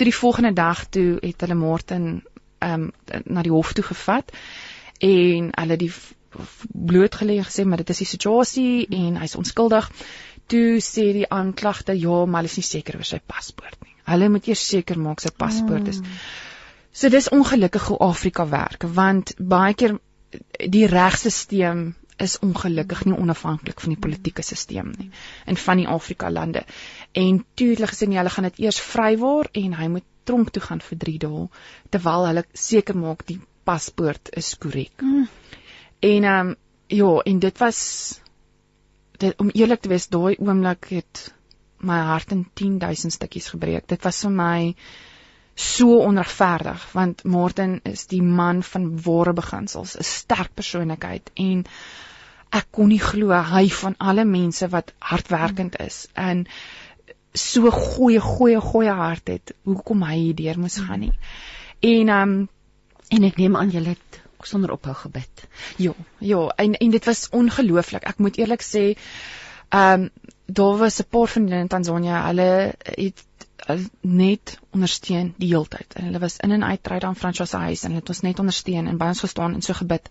Toe die volgende dag toe het hulle Martin ehm um, na die hof toe gevat en hulle die blootgelê en gesê maar dit is die situasie en hy's onskuldig. Toe sê die aanklagte ja, maar hulle is nie seker oor sy paspoort nie. Hulle moet eers seker maak sy paspoort is. So dis ongelukkig hoe Afrika werk want baie keer die regstelsel is ongelukkig nie onafhanklik van die politieke stelsel nie in van die Afrika lande. En toe het hulle gesê nee, hulle gaan dit eers vrywaar en hy moet tronk toe gaan vir 3 dae terwyl hulle seker maak die paspoort is korrek. Mm. En ehm um, ja, en dit was dit om eerlik te wees, daai oomblik het my hart in 10000 stukkies gebreek. Dit was vir my so onregverdig want Morten is die man van ware beginsels, 'n sterk persoonlikheid en ek kon nie glo hy van alle mense wat hardwerkend is en so goeie goeie goeie hart het, hoekom hy hierdeur moes gaan nie. En um en ek neem aan jy het sonder ophou gebid. Ja, ja, en en dit was ongelooflik. Ek moet eerlik sê, ehm um, daar was 'n paar van hulle in Tanzanië, hulle het net ondersteun die hele tyd. En hulle was in en uit ry dan Franswa se huis en hulle het ons net ondersteun en by ons gestaan en so gebid.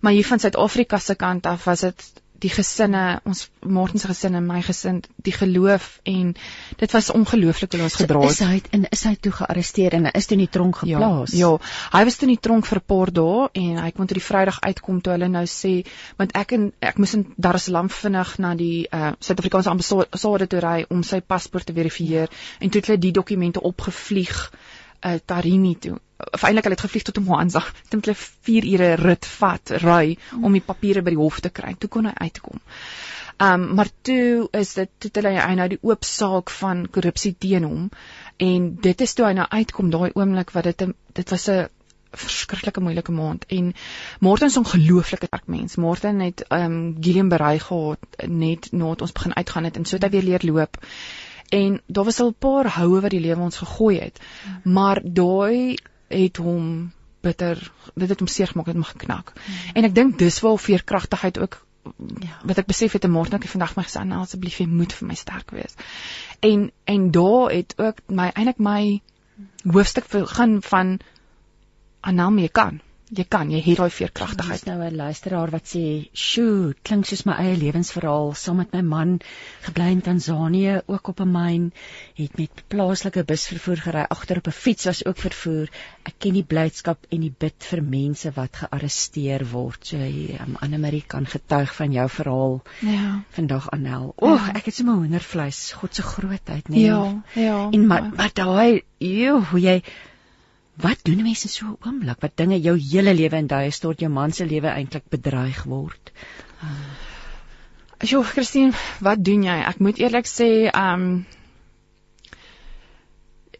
Maar hier van Suid-Afrika se kant af was dit die gesinne, ons Martin se gesin en my gesin, die geloof en dit was ongelooflik hoe ons gedra het. So, is hy en is hy toe gearresteer en is toe in die tronk ja, geplaas? Ja, ja, hy was toe in die tronk vir 'n paar dae en hy kon toe die Vrydag uitkom toe hulle nou sê want ek en ek moes in Dar es Salaam vinnig na die uh, Suid-Afrikaanse ambassade toe ry om sy paspoort te verifieer ja. en toe het hulle die dokumente opgevlieg uh, Tarini toe of eintlik hulle het gevlieg tot Mwanza. Dit het hulle 4 ure rit vat ry om die papiere by die hof te kry. Toe kon hy uitkom. Ehm um, maar toe is dit toe hulle hy nou die oop saak van korrupsie teen hom en dit is toe hy nou uitkom daai oomblik wat dit dit was 'n verskriklike moeilike maand en Morten is 'n ongelooflike sterk mens. Morten het ehm um, Gillian berei gehad net nadat ons begin uitgaan het en so het hy weer leer loop en daar was al 'n paar houe wat die lewe ons gegooi het. Maar daai het hom bitter dit het hom seer gemaak, het hom geknak. Mm. En ek dink dis waar veerkragtigheid ook ja, wat ek besef het 'n môre net vandag my gesê, nou asseblief jy moet vir my sterk wees. En en daar het ook my eintlik my hoofstuk gaan van Anam jy kan jy kan, jy het daai veerkragtigheid. Dis nou 'n luisteraar wat sê, "Sjoe, klink soos my eie lewensverhaal. Saam met my man gebly in Tansanië, ook op 'n myn, het met plaaslike busvervoer gery, agter op 'n fiets was ook vervoer. Ek ken die blydskap en die bid vir mense wat gearresteer word. So jy, um, Anne Marie kan getuig van jou verhaal. Ja. Vandag Anel. O, oh, ek het sommer hoendervleis, God se grootheid, nee. Ja, ja. En maar maar daai, joh, hoe jy Wat doen mense so 'n oomblik wat dinge jou hele lewe in daai stort jou man se lewe eintlik bedreig word? Uh, jo, Christine, wat doen jy? Ek moet eerlik sê, ehm um,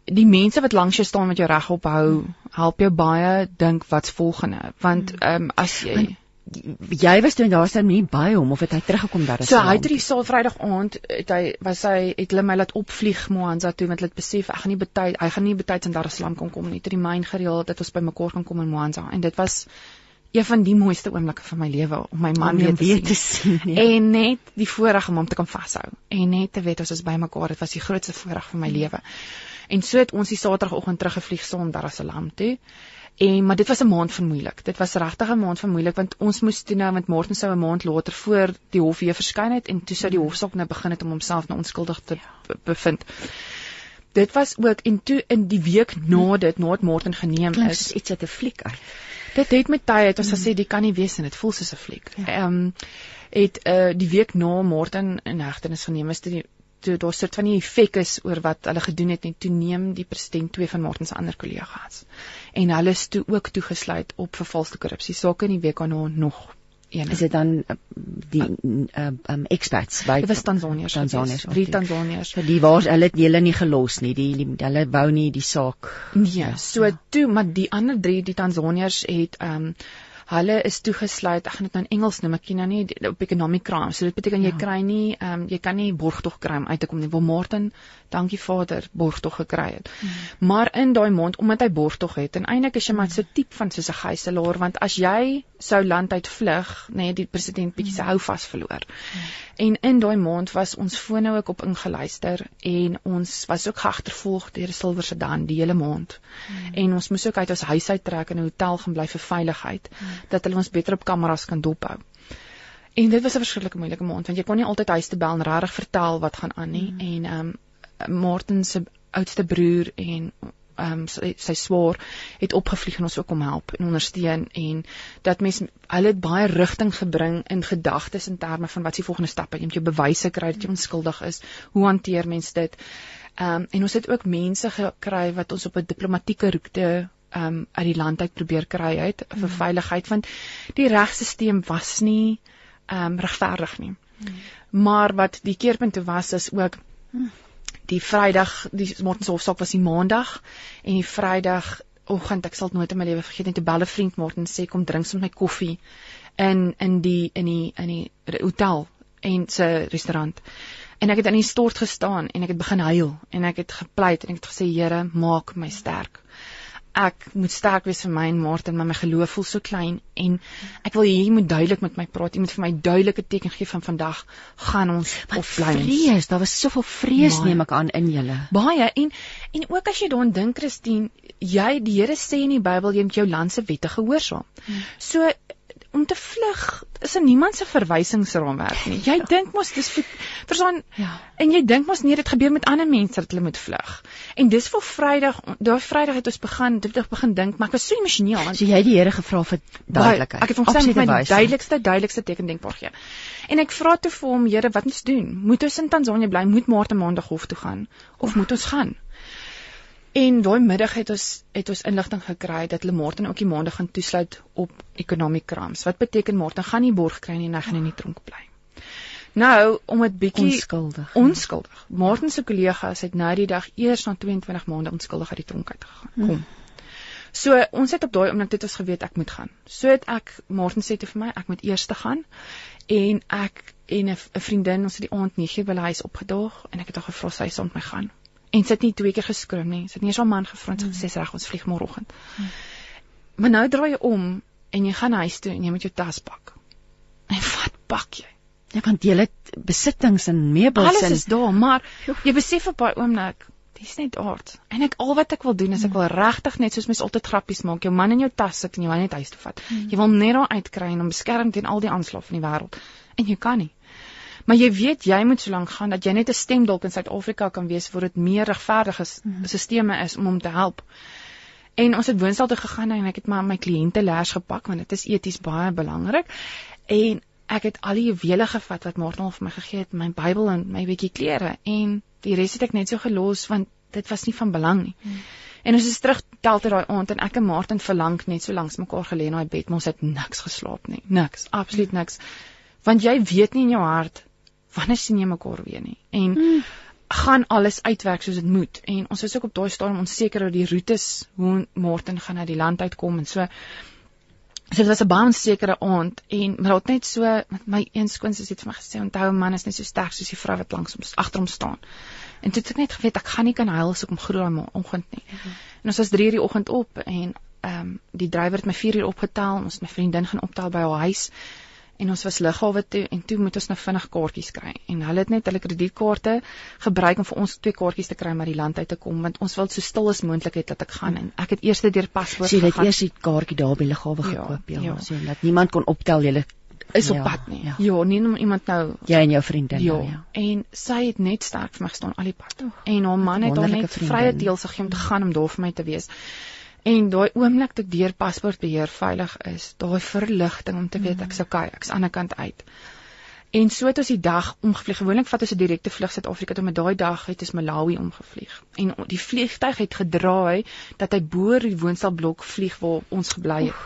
die mense wat langs jou staan met jou reg ophou, help jou baie dink wat's volgende, want ehm um, as jy want, jy was toe daar staan nie by hom of het hy teruggekom daar? So hy het die saal Vrydag aand het hy was hy het hulle my laat opvlieg Mohanza toe met dit besef ek gaan nie betyd hy gaan nie betyd in Dar es Salaam kom kom nie. Tot die myn gereël dat ons by mekaar kan kom in Mohanza en dit was een van die mooiste oomblikke van my lewe om my man weer te, weer te sien, sien ja. en net die voorreg om hom te kan vashou. En net te weet ons is by mekaar dit was die grootste voorreg van my lewe. En so het ons die Saterdagoggend teruggevlieg saam Dar es Salaam toe En maar dit was 'n maand van moeilik. Dit was regtig 'n maand van moeilik want ons moes toe nou met Morten sou 'n maand later voor die hof weer verskyn het en toe sou die hofsaak nou begin het om homself nou onskuldig te ja. bevind. Dit was ook en toe in die week na dit nadat Morten geneem Klink is iets uit 'n fliek uit. Dit het met tyd het ons mm. gesê dit kan nie wees en dit voel soos 'n fliek. Ja. Ehm ja. um, het uh die week na Morten in hegtenis geneem is dit toe daar sit van die effek is oor wat hulle gedoen het en toe neem die president twee van Martin se ander kollegas. En hulle is toe ook toegesluit op vervalste korrupsie sake in die WKN nog een. Is dit dan uh, die uh, um expats by dit was Tanzaniërs Tanzaniërs drie Tanzaniërs. Vir die waar hulle het hulle nie gelos nie die, die hulle wou nie die saak nee so ja. toe maar die ander drie die Tanzaniërs het um hulle is toegesluit. Ek gaan dit nou in Engels noem. Ek ken nou nie op economic crime. So dit beteken ja. jy kry nie ehm um, jy kan nie borgtog kry om uit te kom nie. Wil Martin, dankie Vader, borgtog gekry het. Hmm. Maar in daai maand omdat hy borgtog het en eintlik is jy maar so tipe van soos 'n gijslaer want as jy sou land uit vlug, nê, nee, die president bietjie se hou vas verloor. Hmm. En in daai maand was ons fone ook op ingeluister en ons was ook geagtervolg deur die Silwer Sedan die hele maand. Hmm. En ons moes ook uit ons huis uit trek en 'n hotel gaan bly vir veiligheid. Hmm dat hulle ons beter op kameras kan dophou. En dit was 'n verskriklike moeilike maand want jy kon nie altyd huis toe bel en regtig vertel wat gaan aan nie mm. en ehm um, Martin se oudste broer en ehm um, sy, sy swaar het opgevlieg en ons ook om help en ondersteun en dat mens hulle het baie rigting gebring in gedagtes in terme van wat se volgende stappe. Jy moet jou bewyse kry dat jy onskuldig is. Hoe hanteer mens dit? Ehm um, en ons het ook mense gekry wat ons op 'n diplomatieke roete um uit die land uit probeer kry uit vir mm. veiligheid want die regstelsel was nie um regverdig nie. Maar wat die keerpunt toe was is ook die Vrydag, die Mortenshofsaak was die Maandag en die Vrydag oggend, ek sal dit nooit in my lewe vergeet nie, toe bel 'n vriend Morten sê kom drink saam met my koffie in in die in die in die hotel en se restaurant. En ek het in die stort gestaan en ek het begin huil en ek het gepleit en ek het gesê Here, maak my sterk ek moet sterk wees vir my en Martin, maar my geloof voel so klein en ek wil jy moet duidelik met my praat. Jy moet vir my duidelike teken gee van vandag gaan ons Wat of bly ons. vrees, daar was soveel vrees Baie. neem ek aan in julle. Baie en en ook as jy daaraan dink Christine, jy die Here sê in die Bybel jy moet jou land se wette gehoorsaam. So om te vlug is in niemand se verwysingsraamwerk nie. Jy dink mos dis vir- verstaan Ja. en jy dink mos nee dit gebeur met ander mense dat hulle moet vlug. En dis vir Vrydag, daai Vrydag het ons begin dit het begin dink, maar ek was so emosioneel want So jy het die Here gevra vir duidelikheid. Ek het hom gesê met my duidelikste duidelikste teken denkbaar gee. En ek vra toe vir hom, Here, wat moet ons doen? Moet ons in Tansanië bly? Moet Maarten maandag hof toe gaan of moet ons gaan? En daai middag het ons het ons inligting gekry dat hulle Maarten ook die maandag gaan toesluit op economic crimes. Wat beteken Maarten gaan nie borg kry nie en hy gaan in die tronk bly. Nou, om dit bietjie Onskuldig. Onskuldig. Martin se kollegas het nou die dag eers na 22 maande onskuldig uit die tronk uit gegaan. Kom. So ons het op daai oomblik dit ons geweet ek moet gaan. So het ek Martin sê toe vir my ek moet eers te gaan en ek en 'n vriendin ons het die aand 9 by die huis opgedaag en ek het haar gevra sy sal met my gaan. En het nie twee keer geskroom nie. Het nie eens haar man gevra en sy het gesê "Dis reg ons vlieg môreoggend. Maar nou draai jy om en jy gaan huis toe en jy moet jou tas pak. En wat pak jy? Ja, want jy het besittings en meubels Alles en is daar, maar jy besef op daai oomblik, dis net aard. En ek al wat ek wil doen is ek wil regtig net soos mens altyd grappies maak, jou man in jou tas sit en jy wil net huis toe vat. Jy wil net daar uitkry en hom beskerm teen al die aanslae van die wêreld. En jy kan nie. Maar jy weet jy moet so lank gaan dat jy net 'n stem dalk in Suid-Afrika kan wees vir dit meer regverdige mm. sisteme is om hom te help. En ons het woonstel toe gegaan en ek het maar my kliënte lers gepak want dit is eties baie belangrik. En ek het al die juwele gevat wat Martin vir my gegee het, my Bybel en my bietjie klere en die res het ek net so gelos want dit was nie van belang nie. Hmm. En ons is terug tel tot daai aand en ek en Martin verlang net so langs mekaar gelê in daai bed, maar ons het niks geslaap nie. Niks, absoluut niks. Want jy weet nie in jou hart wanneer sien jy mekaar weer nie. En hmm. gaan alles uitwerk soos dit moet. En ons is ook op daai stadium onseker oor die roetes hoe Martin gaan uit die land uitkom en so So dit was 'n baie onsekere aand en maar dit net so met my een skoonsis het vir my gesê onthou man is net so sterk soos die vrou wat langs hom agter hom staan. En toe het ek net geweet ek gaan nie kan huil as ek hom groet daai oggend nie. Mm -hmm. En ons was 3:00 die oggend op en ehm um, die drywer het my 4:00 opgetel, ons het my vriendin gaan optel by haar huis en ons was lughawe toe en toe moet ons nou vinnig kaartjies kry en hulle het net hulle kredietkaarte gebruik om vir ons twee kaartjies te kry om uit die land uit te kom want ons wil so stil as moontlik hê dat ek gaan en ek het eers deur paspoort so jy het gegaan. eers die kaartjie daar by lughawe Ja, gekoop ja, ja. so dat niemand kon optel jy is op Ja, pad nie. ja. Ja, nie iemand nou jy en jou vriendin ja. nou, ja. En sy het net sterk vir my gestaan al die pad. En haar man het haar net vrye deel gegee om te gaan om daar vir my te wees. En daai oomblik dat ek deur paspoortbeheer veilig is, daai verligting om te weet ek's okay, ek's aan die ander kant uit. En so het ons die dag omgevlieg. Gewoonlik vat ons 'n direkte vlug Suid-Afrika toe, maar daai dag het ons Malawi omgevlieg. En die vliegtyg het gedraai dat hy bo die woonstelblok vlieg waar ons gebly het.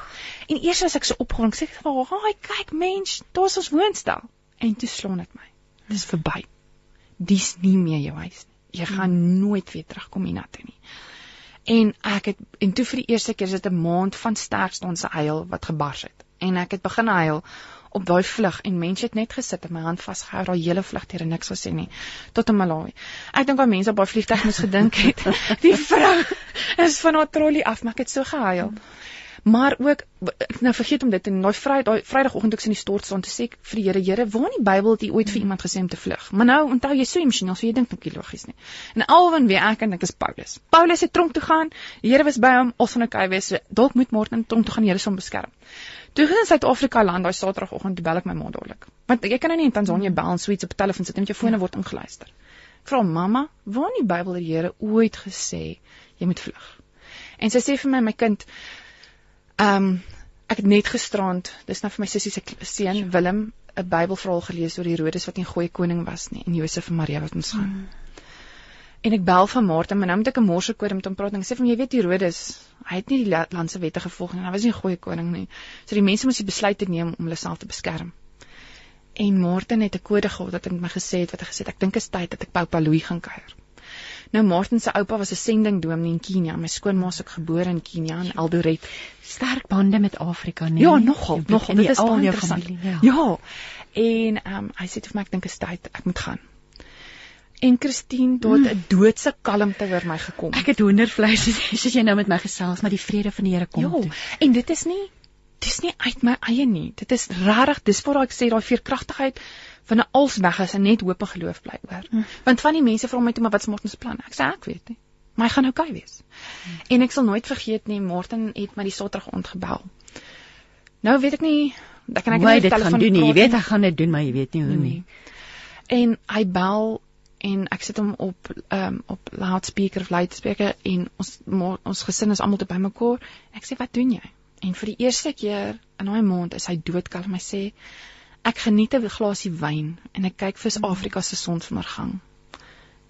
En eers as ek so opgewonde, ek sê vir haar, "Haai, kyk mens, daar's ons woonstel." En toe slaan dit my. Dis verby. Dis nie meer jou huis nie. Jy gaan nooit weer terugkom hiernatoe nie. En ek het en toe vir die eerste keer is dit 'n maand van sterk staan se huil wat gebars het. En ek het begin huil op daai vlug en mense het net gesit en my hand vasgehou daai hele vlug en niks gesê nie tot in Malawi. Ek dink daai mense op daai vliegtuig moes gedink het die vrou is van haar trolly af, maar ek het so gehuil. Maar ook ek nou vergeet om dit en daai Vrydag Vrydagoggend ek in die stort staan te sê vir die Here, Here, waar in die Bybel het jy ooit vir iemand gesê om te vlug? Maar nou onthou jy so emosioneel, so jy dink ook nie logies nie. En alwen wie ek en ek is Paulus. Paulus het tronk toe gaan, die Here was by hom, ons van okay wees. So, dalk moet Martin tronk toe gaan, die Here sal hom beskerm. Toe ek in Suid-Afrika land daai Saterdagoggend, bel ek my ma dadelik. Want jy kan nou nie in Tansanië bel en suits op 'n telefoon sit en met jou fone word ingeluister. Ek vra mamma, waar in die Bybel het die Here ooit gesê jy moet vlug? En sy sê vir my my kind, ehm um, ek het net gisterand, dis nou vir my sussie se seun Willem 'n Bybelverhaal gelees oor Herodes wat nie goeie koning was nie en Josef en Maria wat moes gaan. Mm. En ek bel van Martin, maar nou moet ek 'n morsekode met hom praat en ek sê van jy weet Herodes, hy het nie die la- land se wette gevolg nie. Hy was nie 'n goeie koning nie. So die mense moes die besluit neem om hulle self te beskerm. En Martin het 'n kode gehad wat hy met my gesê het wat hy gesê het ek dink is tyd dat ek Paupa Louis gaan kuier. Nou Martin se oupa was 'n sending dominee in Kenia. My skoonma is ook gebore in Kenia in Eldoret. Sterk bande met Afrika, nee. Ja, nogal, Jy nogal. Dit is al baie jou familie, ja. ja. En ehm um, hy sê vir my ek dink is tyd ek moet gaan. En Christine, daar het 'n doodse kalmte oor my gekom. Ek het hoendervleis soos jy nou met my gesels, maar die vrede van die Here kom Ja, toe. en dit is nie dis nie uit my eie nie. Dit is regtig dis waar ek sê daai veerkragtigheid van 'n als weg is en net hoop en geloof bly oor. Hm. Want van die mense vra my toe maar wat is Morten se plan? Ek sê ek weet nie. Maar hy gaan oukei wees. En ek sal nooit vergeet nie, Morten het my die Saterdag aand gebel. Nou weet ek nie, ek kan ek nie dit telefoon gaan doen nie. Jy weet nie. hy gaan dit doen, maar jy weet nie hoe nie. En hy bel en ek sit hom op um, op loudspeaker of luidspreker en ons mo- ons gesin is almal te bymekaar. Ek sê wat doen jy? En vir die eerste keer in daai maand is hy doodkalm. Hy sê ek geniet 'n glasie wyn en ek kyk vir Suid-Afrika se sonsondergang.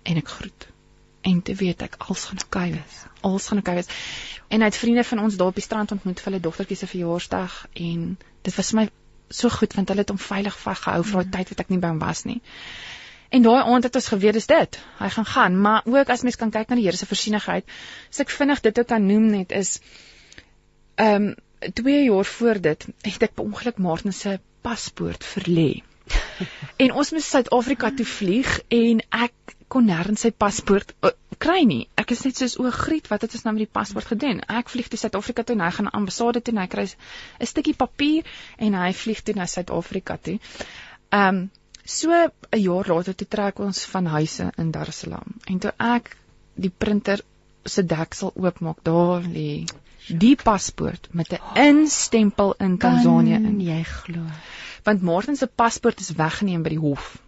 En ek groet. En te weet ek alles gaan oukei wees. Alles gaan oukei wees. En hy het vriende van ons daar op die strand ontmoet vir hulle dogtertjie se verjaarsdag en dit was vir my so goed want hulle het hom veilig vasgehou vir daai tyd wat ek nie by hom was nie. En daai aand het ons geweet dis dit. Hy gaan gaan, maar ook as mens kan kyk na die Here se voorsienigheid, as ek vinnig dit ook kan noem net is ehm um, 2 jaar voor dit het ek per ongeluk Martin se paspoort verlê. en ons moes Suid-Afrika toe vlieg en ek kon nêrens sy paspoort uh, kry nie. Ek is net soos o, griet, wat het ons nou met die paspoort gedoen? Ek vlieg toe Suid-Afrika toe en hy gaan na ambassade toe en hy kry 'n stukkie papier en hy vlieg toe na Suid-Afrika toe. Ehm um, so 'n jaar later toe trek ons van huise in Dar es Salaam en toe ek die printer se deksel oopmaak, daar lê die paspoort met 'n instempel in Tanzanië in Kan jy glo? want Martin se paspoort is weggeneem by die hof.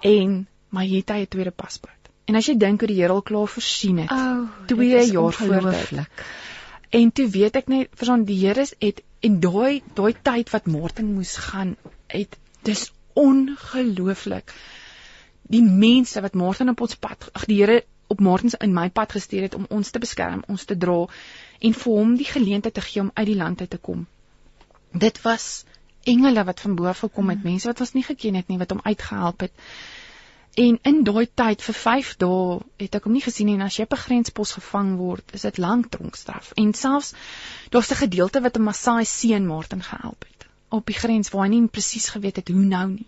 En maar hier het hy 'n tweede paspoort. En as jy dink hoe die Here al klaar voorsien het. Oh, Twee dit is jaar voor dit. ongelooflik. En toe weet ek net verstaan die Here het en daai daai tyd wat Martin moes gaan, het dis ongelooflik. Die mense wat Martin op ons pad, ag die Here op Martin se in my pad gestuur het om ons te beskerm, ons te dra en vir hom die geleentheid te gee om uit die land uit te kom. Dit was engele wat van bo af gekom het, mense wat ons nie geken het nie wat hom uitgehelp het. En in daai tyd vir 5 dae het ek hom nie gesien nie en as jy op 'n grenspos gevang word, is dit lank tronkstraf. En selfs daar's 'n gedeelte wat 'n Maasai seun Martin gehelp het op die grens waar hy nie presies geweet het hoe nou nie.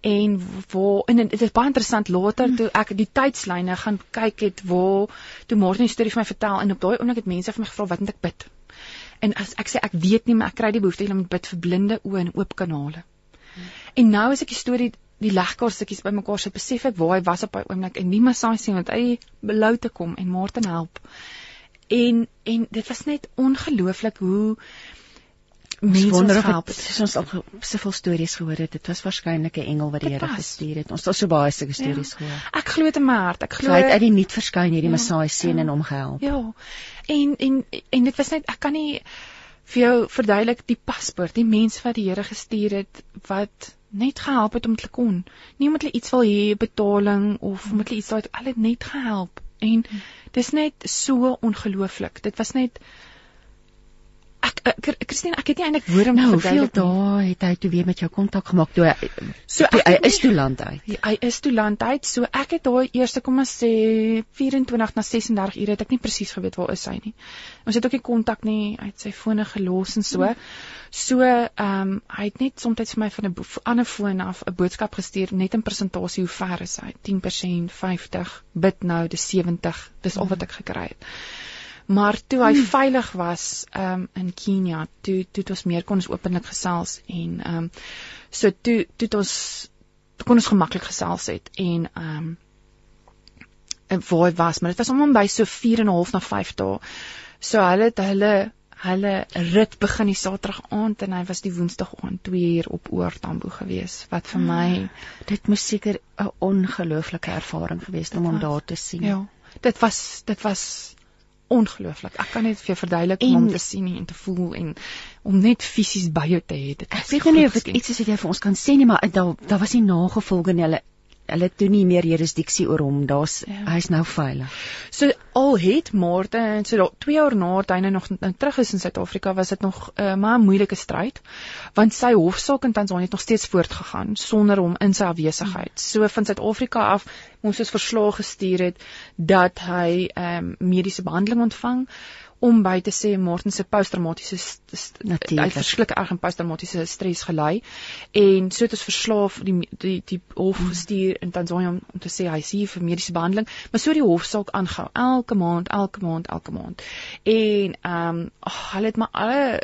En waar en dit is baie interessant later toe ek die tydslyne gaan kyk het waar toe Martin die storie vir my vertel en op daai oomblik het mense vir my gevra wat moet ek bid? En as ek sê ek weet nie, maar ek kry die behoefte om te bid vir blinde oë en oop kanale. En nou as ek die storie die legkaart stukkies bymekaar sit, besef ek waar hy was op daai oomblik en nie Maasai sien want hy belou te kom en Martin help. En en dit was net ongelooflik hoe mense wonder of dit soos ons al soveel stories gehoor het. Dit was waarskynlik 'n engel wat die Here gestuur het. Ons het so baie sulke stories gehoor. Ek glo dit in my hart. Ek So glo hy het uit die niet verskyn hierdie Ja, Messiah seun ja. en hom gehelp. Ja. En en en dit was net ek kan nie vir jou verduidelik die paspoort, die mens wat die Here gestuur het wat net gehelp het om te kon. Nie omdat hulle iets wil hê, betaling of omdat hulle iets daai hulle net gehelp. En dis net so ongelooflik. Dit was net ek, ek Christine, ek het nie eintlik woorde om Nou, te hoeveel verduidelik nie. dae het hy toe weer met jou kontak gemaak toe hy So toe, hy het nie- is toe land uit. Ja, hy is toe land uit. So ek het daai eerste kom ons sê 24 na 36 ure het ek nie presies geweet waar is hy nie. Ons het ook nie kontak nie uit sy fone gelos en so. So ehm um, hy het net soms vir my van 'n ander foon af 'n boodskap gestuur net in persentasie hoe ver is hy? 10%, 50, bid nou, dis 70. Dis al wat ek gekry het. Maar toe hy veilig was um in Kenia, toe toe het ons meer kon ons openlik gesels en um so toe toe het ons toe kon ons gemaklik gesels het en um en waar hy was, maar dit was om hom by so 4 en 'n half na 5 dae. So hulle het hulle hulle rit begin die Saterdag aand en hy was die Woensdag aand 2 uur op Oortambo gewees wat vir my Dit moes seker 'n ongelooflike ervaring gewees het om hom daar te sien. Ja, dit was dit was ongelooflik. Ek kan net vir jou verduidelik om En- hom te sien en te voel en om net fisies by jou te hê. Dit Ek weet nou nie of dit iets is wat jy vir ons kan sê nie, maar daar daar was nie nagevolge nie. Hulle hulle toe nie meer jurisdiksie oor hom. Daar's Ja. hy's nou veilig. So al het Martin so daar 2 jaar nadat hy nou nog nou terug is in Suid-Afrika was dit nog uh, maar 'n moeilike stryd want sy hofsaak in Tansanië het nog steeds voortgegaan sonder hom in sy afwesigheid. So van Suid-Afrika af moes ons verslae gestuur het dat hy ehm um, mediese behandeling ontvang om by te sê Martin se posttraumatiese st- st- hy verskriklik erg aan posttraumatiese stres gely en so het ons verslaaf die die die hof gestuur in Tansanië om, om te sê hy is hier vir mediese behandeling maar so die hofsaak aangehou elke maand elke maand elke maand en ehm um, oh, hulle het maar alle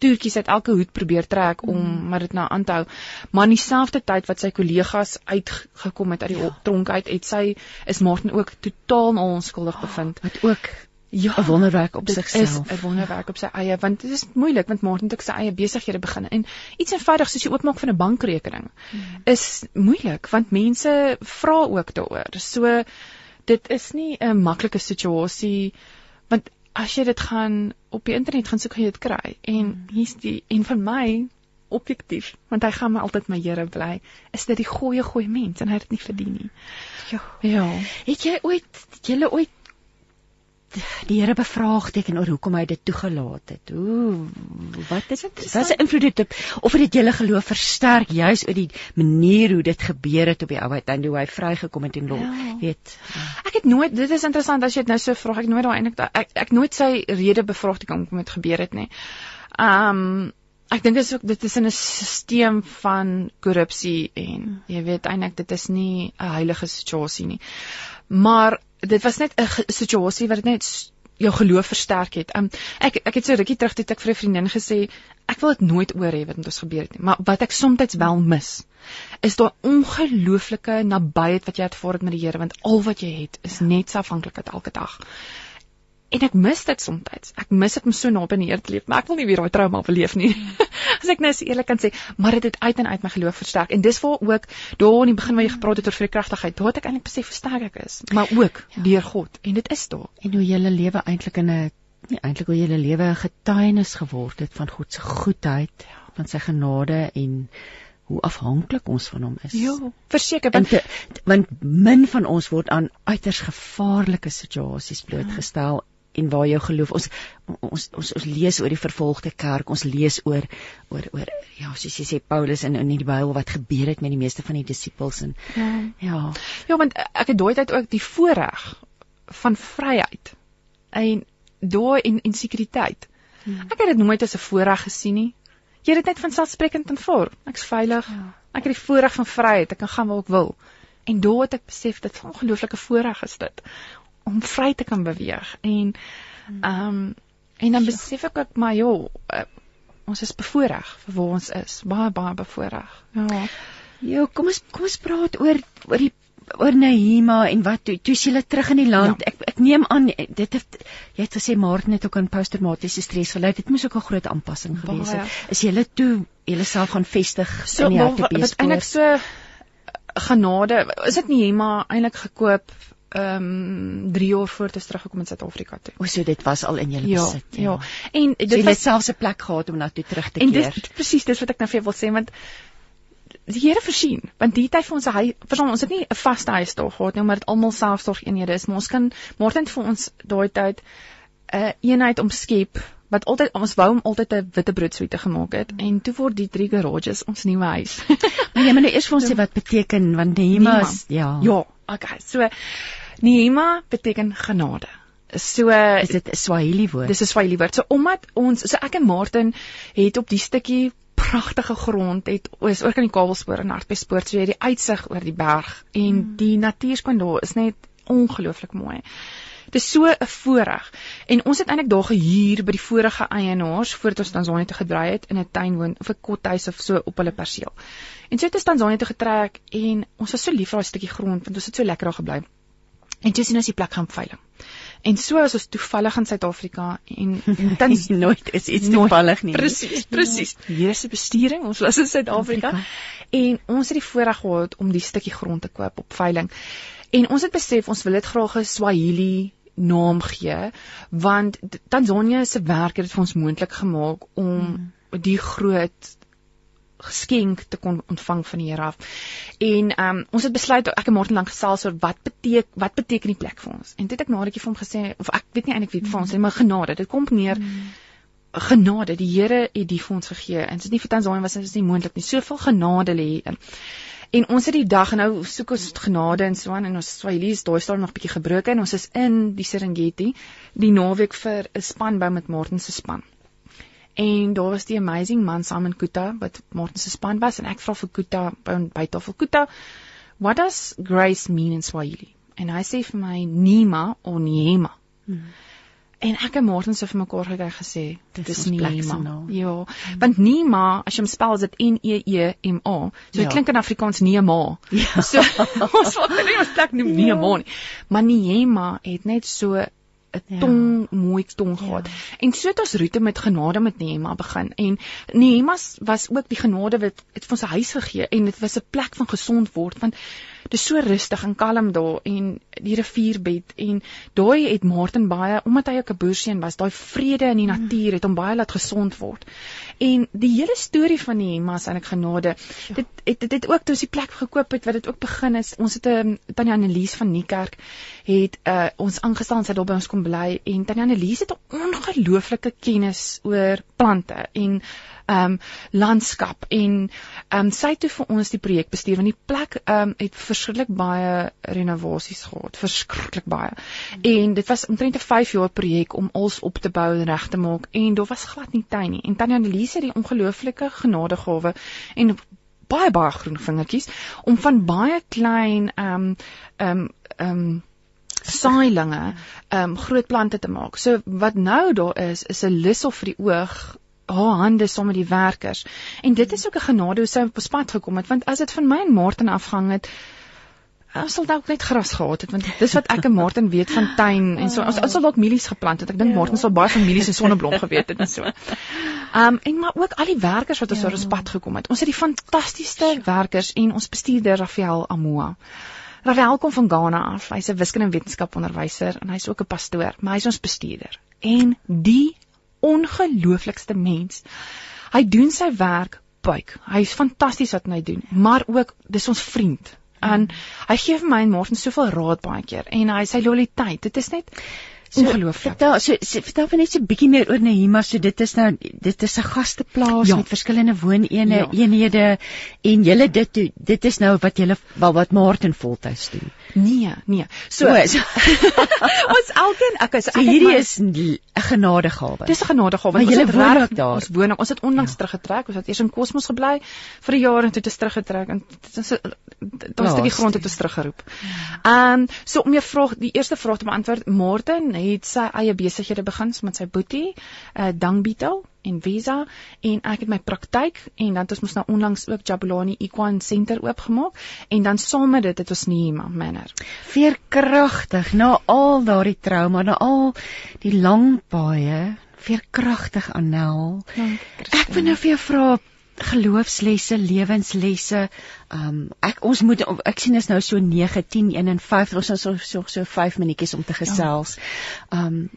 toertjies uit elke hoed probeer trek om mm. maar dit nou aan te hou. Maar in dieselfde tyd wat sy kollegas uitgekom het uit die ja. tronk uit, het sy is Martin ook totaal onskuldig bevind. Wat ook Ja, 'n wonderwerk op dit sigself. is 'n wonderwerk op sy eie want dit is moeilik want Martin het ook sy eie besighede begin en iets eenvoudig soos die oopmaak van 'n bankrekening Hmm. is moeilik want mense vra ook daaroor. So dit is nie 'n maklike situasie want as jy dit gaan op die internet gaan soek gaan jy dit kry en Hmm. hier's die en van my objektief want hy gaan my altyd my Here bly is dit die goeie goeie mens en hy het dit nie verdien nie. Ja. Ja. Het jy ooit julle ooit die Here bevraagteken oor hoekom hy dit toegelaat het? Ooh, wat is dit? Wat se invloed het dit of het dit julle geloof versterk juis oor die manier hoe dit gebeur het op die ou tyd hoe hy vrygekom het en lo, Ja. weet. Ek het nooit dit is interessant as jy dit nou so vra, ek nooit daai eintlik ek ek nooit sy rede bevraagteken hoekom dit gebeur het nie. Um ek dink dit is ook dit is in 'n stelsel van korrupsie en jy weet eintlik dit is nie 'n heilige situasie nie. Maar dit was net 'n situasie wat net jou geloof versterk het. Um ek ek het so rukkie terug toe ek vir 'n vriendin gesê ek wil dit nooit oor hê wat met ons gebeur het nie, maar wat ek soms wel mis is daai ongelooflike nabyheid wat jy ervaar het met die Here want al wat jy het is net sy afhanklikheid elke dag. En ek mis dit soms. Ek mis dit om so naby aan die Here te leef, maar ek wil nie weer daai trauma beleef nie. As ek nou so eerlik kan sê, maar dit het uit en uit my geloof versterk en dis waar ook daar in die begin waar jy gepraat het oor vreekragtigheid, daar het ek eintlik besef hoe sterk ek is, maar ook ja. deur God en dit is daar. En hoe julle lewe eintlik in 'n nie eintlik hoe julle lewe 'n getuienis geword het van God se goedheid, van sy genade en hoe afhanklik ons van hom is. verseker En want te, want min van ons word aan uiters gevaarlike situasies blootgestel en waar jou geloof ons ons ons ons lees oor die vervolgde kerk ons lees oor oor oor ja soos jy sê Paulus in in die Bybel wat gebeur het met die meeste van die disippels en ja. ja Ja, want ek het daai tyd ook die voorreg van vryheid en daai en en sekuriteit. Ek het dit nooit as 'n voorreg gesien nie. Jy het dit net van selfsprekend aanvaar. Ek's veilig. Ja. Ek het die voorreg van vryheid. Ek kan gaan waar ek wil. En daar het ek besef dit 'n ongelooflike voorreg is dit om vry te kan beweeg en ehm um, en dan besef ek ook maar joh, uh, ons is bevoordeel vir waar ons is. Baie baie bevoordeel. Ja. Jo, kom ons kom ons praat oor oor die oor Nehema en wat toe toe is julle terug in die land. Ja. Ek ek neem aan dit het jy het gesê Martin het ook aan posttraumatiese stres gelei. Dit moes ook 'n groot aanpassing gewees het. Is julle toe julle self gaan vestig So in die maar wat eintlik so genade is dit maar eintlik gekoop ehm um, 3 jaar voor dit teruggekom in Suid-Afrika toe. O, so dit was al in julle Ja, besit. ja. En Dit dit so, was het selfs 'n plek gehad om na toe terug te en keer. dis presies dis wat ek nou vir jou wil sê want die Here voorsien want die tyd vir ons hy verstaan ons het nie 'n vaste huis daar gehad nie maar dit almal selfsorgeenhede is maar ons kan Martin het vir ons daai tyd 'n uh, eenheid omskep wat altyd ons wou hom altyd 'n witbroodsuite gemaak het en toe word die drie garages ons nuwe huis. Maar jy moet nou eers vir ons sê wat beteken want Nehema. is ja. ja, okay. So Nehema beteken genade. So Is dit 'n Swahili woord? Dis 'n Swahili woord. So omdat ons so ek en Martin het op die stukkie pragtige grond het is ook aan die kabelspoor en hartbespoort so jy het die uitsig oor die berg en mm. die natuurskoon daar is net ongelooflik mooi. Dit is so 'n voorreg. En ons het eintlik daar gehuur by die vorige eienaars voordat ons Tanzanië toe gedry het in 'n tuin woon of 'n kothuis of so op hulle perseel. En so het ons Tanzanië toe getrek en ons was so lief vir daai stukkie grond want ons het so lekker daar gebly. En toe sien ons die plek gaan veiling. En so as ons toevallig in Suid-Afrika en en dan nooit is iets Nooit. toevallig nie. Presies, presies. Hier is die besturing. Ons was in Suid-Afrika Afrika. en ons het die voorreg gehad om die stukkie grond te koop op veiling. En ons het besef ons wil dit graag 'n Swahili naam gee want Tanzanië se werk het dit vir ons moontlik gemaak om mm. die groot geskenk te kon ontvang van die Here af. En ehm um, ons het besluit ek en Martin lank gesels oor wat beteken wat beteken die plek vir ons. En dit het ek nadertjie vir hom gesê of ek weet nie eintlik wie dit vir ons sê maar genade. Dit kom neer genade. Die Here het die vir ons gegee. En dit is nie vir Tanzanië was dit is nie moontlik nie. Soveel genade lê hierin. En ons het die dag nou soek ons genade en so aan en ons Swahili is daai staan nog bietjie gebroken en ons is in die Serengeti die naweek vir 'n spanbou met Martin se span. En daar was die amazing man Simon Kuta wat Martin se span was en ek vra vir Kuta by by tafel Kuta, what does grace mean in Swahili? En hy sê vir my Nima of Niema. Hmm. En ek en Martin se vir mekaar gekyk gesê, Dis Nima. naam. Ja, want Nima, as jy hom spel is dit N E E M A. So dit Ja. klink in Afrikaans Neema. Ja. So ons wil dit nie ons plek noem Neema nie. Maar Niema het net so 'n Ja. tong mooi tong gehad. En so het ons roete met genade met Nehema begin en Nehema was ook die genade wat het vir ons 'n huis gegee en dit was 'n plek van gesond word want dit is so rustig en kalm daar en die rivierbed en daai het Martin baie omdat hy ook 'n boerseun was, daai vrede in die natuur het hom baie laat gesond word. En die hele storie van Nehema is eintlik genade. Dit het dit het ook toe ons die plek gekoop het wat dit ook begin is. Ons het 'n um, Tannie Annelies van Niekerk het uh, ons aangestel en sy daar by ons kom bly en Tannie Annelies het 'n ongelooflike kennis oor plante en ehm um, landskap en ehm um, sy het toe vir ons die projek bestuur want die plek ehm um, het verskriklik baie renovasies gehad, verskriklik baie. En dit was omtrent 'n 5 jaar projek om alles op te bou en reg te maak en daar was glad nie tuin nie. En Tannie Annelies het die ongelooflike genadegawe en baie baie groen vingertjies om van baie klein ehm um, ehm um, ehm um, saailinge ehm um, groot plante te maak. So wat nou daar is is 'n of vir die oog haar hande saam met die werkers. En dit is ook 'n genade hoe sy op ons pad gekom het want as dit van my en Martin afhang het Ons sal dalk net gras gehad het want dis wat ek en Martin weet van tuin en so ons ons sal dalk mielies geplant het. Ek dink Martin sal baie van mielies en sonneblom geweet het en so. Um en maar ook al die werkers wat ons oor ons pad gekom het. Ons het die fantastiese werkers en ons bestuurder Rafael Amoa. Rafael kom van Ghana af. Hy's 'n wiskunde en wetenskap onderwyser en hy's ook 'n pastoor, maar hy's ons bestuurder. En die ongelooflikste mens. Hy doen sy werk buik. Hy's fantasties wat hy doen, maar ook dis ons vriend. En hy gee vir my en Martin soveel raad baie keer en hy sy loyaliteit. Dit is net ongelooflik. Vertel so, so vertel van net so 'n bietjie meer oor Nehema. So dit is nou dit is 'n gasteplaas Ja. met verskillende woonene, Ja. eenhede en julle dit dit is nou wat julle wel wat Martin voltyds doen. Nee, nee. So, O, so- ons elkeen ek is So ek het hierdie my- is 'n genadegawe. Dis 'n genadegawe. Maar Ons het woon ook daar? Ons woon, ons het onlangs ja. teruggetrek. Ons het eers in Kosmos gebly vir 'n jaar en toe het ons teruggetrek en is 'n daar 'n stukkie grond het ons teruggeroep. Ehm um, so om jou vraag, die eerste vraag te beantwoord, Martin het sy eie besighede begin met sy boetie, uh Dangbitel en Visa en ek het my praktyk en dan het ons mos nou onlangs ook Jabulani Equine Center oopgemaak en dan saam met dit het ons Nehema Manor. veerkragtig na al daardie trauma, na al die lang paaie, veerkragtig Anel. Ek wil nou vir jou vra geloofslesse, lewenslesse. Um ek ons moet ek sien is nou so 9, 10, 51. Ons is so so, so 5 minuutjies om te gesels. Um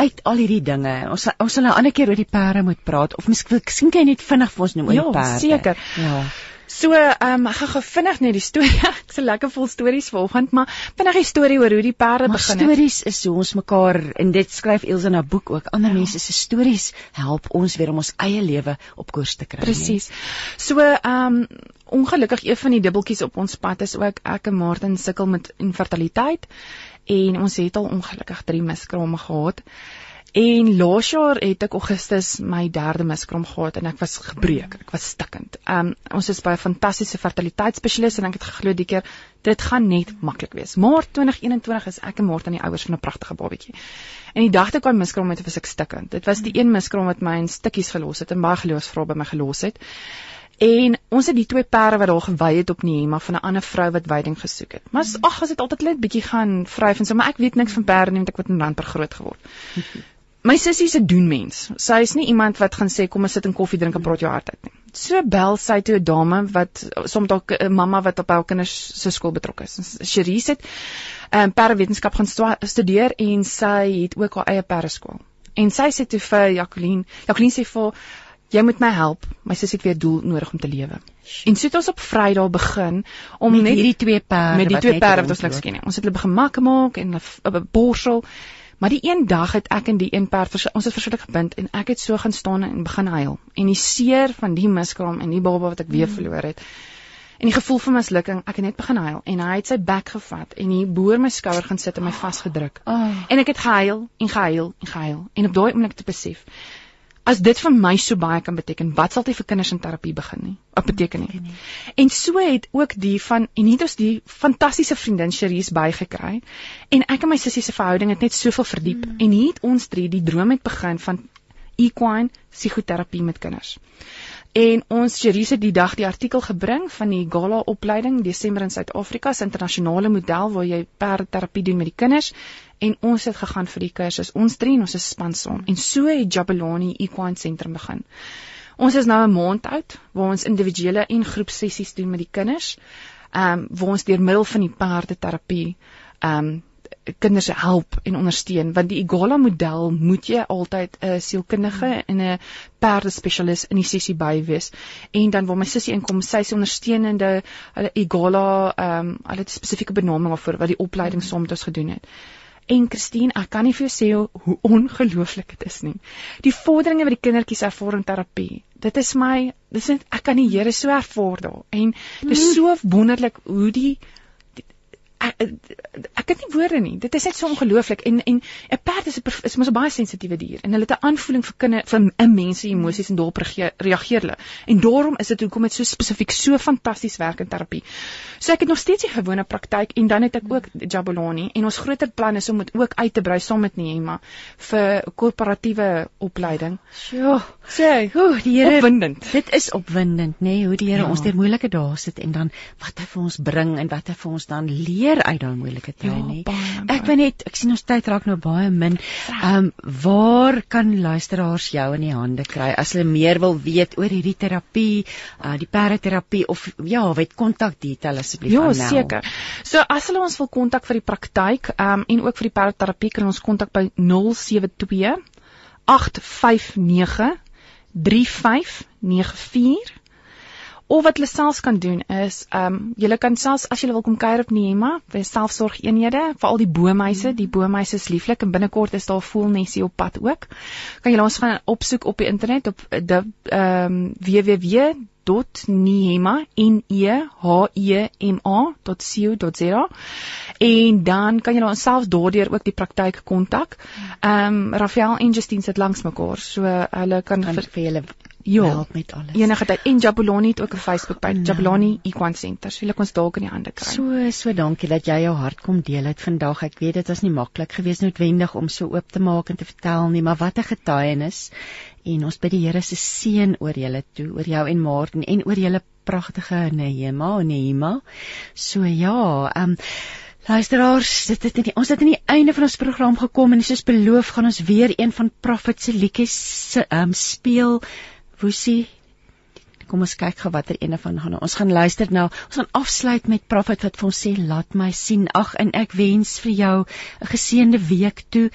uit al hierdie dinge. Ons sal- ons sal nou 'n ander keer oor die perde moet praat of miskien kan jy net vinnig vir ons noem oor Ja, die perde. seker. Ja. So, ehm um, ek gaan gou vinnig net die storie. Ek's so lekker vol stories vanoggend, maar vinnig die storie oor hoe die perde begin het. stories is hoe ons mekaar en dit skryf Elsje in haar boek ook. Ander ja. mense se stories help ons weer om ons eie lewe op koers te kry. Presies. So, ehm um, ongelukkig een van die dubbeltjies op ons pad is ook ek en Martin sukkel met infertiliteit en ons het al ongelukkig 3 miskrame gehad. En laas jaar het ek Augustus my derde miskram gehad en ek was gebreek, ek was stikkend. Um ons is by 'n fantastiese fertiliteitsspesialis en ek het geglo die keer dit gaan net maklik wees. Maar 2021 is ek en Martin die ouers van 'n pragtige babatjie. En die dag toe ek my miskram het, was ek stikkend. Dit was die een miskram wat my in stukkies gelos het en baie geloofsvrae by my gelos het. En ons het die twee perde wat daar gewy het op Nehema van 'n ander vrou wat weiding gesoek het. Maar ag, as dit altyd net bietjie gaan vryf en so, maar ek weet niks van perde nie want ek het in Randburg groot geword. My sussie se doen mens. Sy is nie iemand wat gaan sê kom ons sit en koffie drink en praat jou hart uit nie. So bel sy toe 'n dame wat soms dalk 'n mamma wat op haar kinders se skool betrokke is. Cherise het 'n um, perdewetenskap gaan stu studeer en sy het ook haar eie perdeskool. En sy sê toe vir Jacqueline, Jacqueline sê vir jy moet my help. My sussie het weer doel nodig om te lewe. En so het ons op Vrydag begin om met net hierdie twee perde met die twee perde wat ons niks ken nie. Ons het hulle begin makke maak en hulle 'n borsel. Maar die een dag het ek en die een perd ons het verskriklik gebind en ek het so gaan staan en begin huil. En die seer van die miskraam en die baba wat ek weer Mm. verloor het. En die gevoel van mislukking, ek het net begin huil en hy het sy bek gevat en hy boor my skouer gaan sit en my vasgedruk. Oh, En ek het gehuil en gehuil en gehuil en op daai oomblik te besef as dit vir my so baie kan beteken, wat sal dit vir kinders in terapie begin nie? Wat beteken nie? En so het ook die van en het ons die fantastiese vriendin Cherise bygekry en ek en my sussie se verhouding het net soveel verdiep mm. en hier het ons drie die droom het begin van equine psigoterapie met kinders. En ons Cherise het die dag die artikel gebring van die Gala opleiding Desember in Suid-Afrika se internasionale model waar jy perderapie doen met die kinders en ons het gegaan vir die kursus. Ons drie en ons is span saam. En so het Jabulani Equine Sentrum begin. Ons is nou 'n maand oud waar ons individuele en groepsessies doen met die kinders. Ehm um, waar ons deur middel van die perdeterapie ehm um, kinders help en ondersteun want die Igala model moet jy altyd 'n sielkundige en 'n perdespesialis in die sessie by wees en dan waar my sussie inkom sy is ondersteunende hulle Igala ehm um, hulle het 'n spesifieke benaming daarvoor wat die opleiding saam met ons gedoen het En Christine, ek kan nie vir jou sê hoe, ongelooflik dit is nie. Die vorderinge wat die kindertjies ervaar in terapie. Dit is my, dis net ek kan die Here so ervaar daar. En dis so wonderlik hoe die ek, ek het nie woorde nie. Dit is net so ongelooflik en en 'n perd is 'n is mos 'n baie sensitiewe dier en hulle het 'n aanvoeling vir kinders vir 'n mens se emosies en daarop reageer, hulle. En daarom is dit hoekom dit so spesifiek so fantasties werk in terapie. So ek het nog steeds die gewone praktyk en dan het ek ook Jabulani en ons groter plan is om dit ook uit te brei saam met Neema vir korporatiewe opleiding. sjoe. Sê, Oeh, die Here opwindend. Dit is opwindend, nê, nee, hoe die Here Ja. ons deur moeilike dae sit en dan wat hy vir ons bring en wat hy vir ons dan leer uit daai moeilike tye, Ja, nê. Ek weet net, ek sien ons tyd raak nou baie min. Ehm um, waar kan luisteraars jou in die hande kry as hulle meer wil weet oor hierdie terapie, uh die perdeterapie of ja, weet kontak detail asseblief Ja, aan Nel. seker. So as hulle ons wil kontak vir die praktyk, ehm um, en ook vir die perderapie kan ons kontak by 072 859 3594 of wat hulle selfs kan doen is ehm um, julle kan selfs as julle wil kom kuier op Neema by selfsorgeenhede veral die boemeise die boemeise is lieflik en binnekort is daar voelnesie op pad ook. Kan julle ons gaan opsoek op die internet op die ehm um, www.neema n e e en dan kan julle ons selfs daardeur ook die praktyk kontak. Ehm um, Rafael en Justine sit langs mekaar, so hulle kan kan vir vir julle Ja. help met alles. enige tyd en Jabulani het ook 'n Facebook bladsy, Nou. Jabulani Equine Center. So julle kan ons dalk in die hande kry. So so dankie dat jy jou hart kom deel het vandag. Ek weet dit was nie maklik geweest noodwendig om so oop te maak en te vertel nie, maar wat 'n getuienis. En ons bid die Here se seën oor julle toe, oor jou en Martin en oor julle pragtige Nehema en Nehema. So ja, ehm um, Luisteraars, dit het nie, ons het aan die einde van ons program gekom en soos beloof gaan ons weer een van Prophet se liedjies ehm um, speel. Woesie, Kom ons kyk gou watter ene van gaan. Ons gaan luister nou. Ons gaan afsluit met Prophet wat vir ons sê laat my sien. Ag en ek wens vir jou 'n geseënde week toe.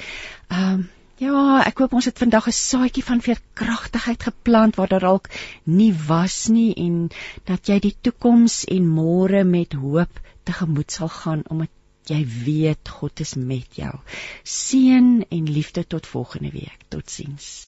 Ehm um, ja, ek hoop ons het vandag 'n saadjie van veerkragtigheid geplant waar daar dalk nie was nie en dat jy die toekoms en môre met hoop tegemoet sal gaan omdat jy weet God is met jou. Seën en liefde tot volgende week. Totsiens.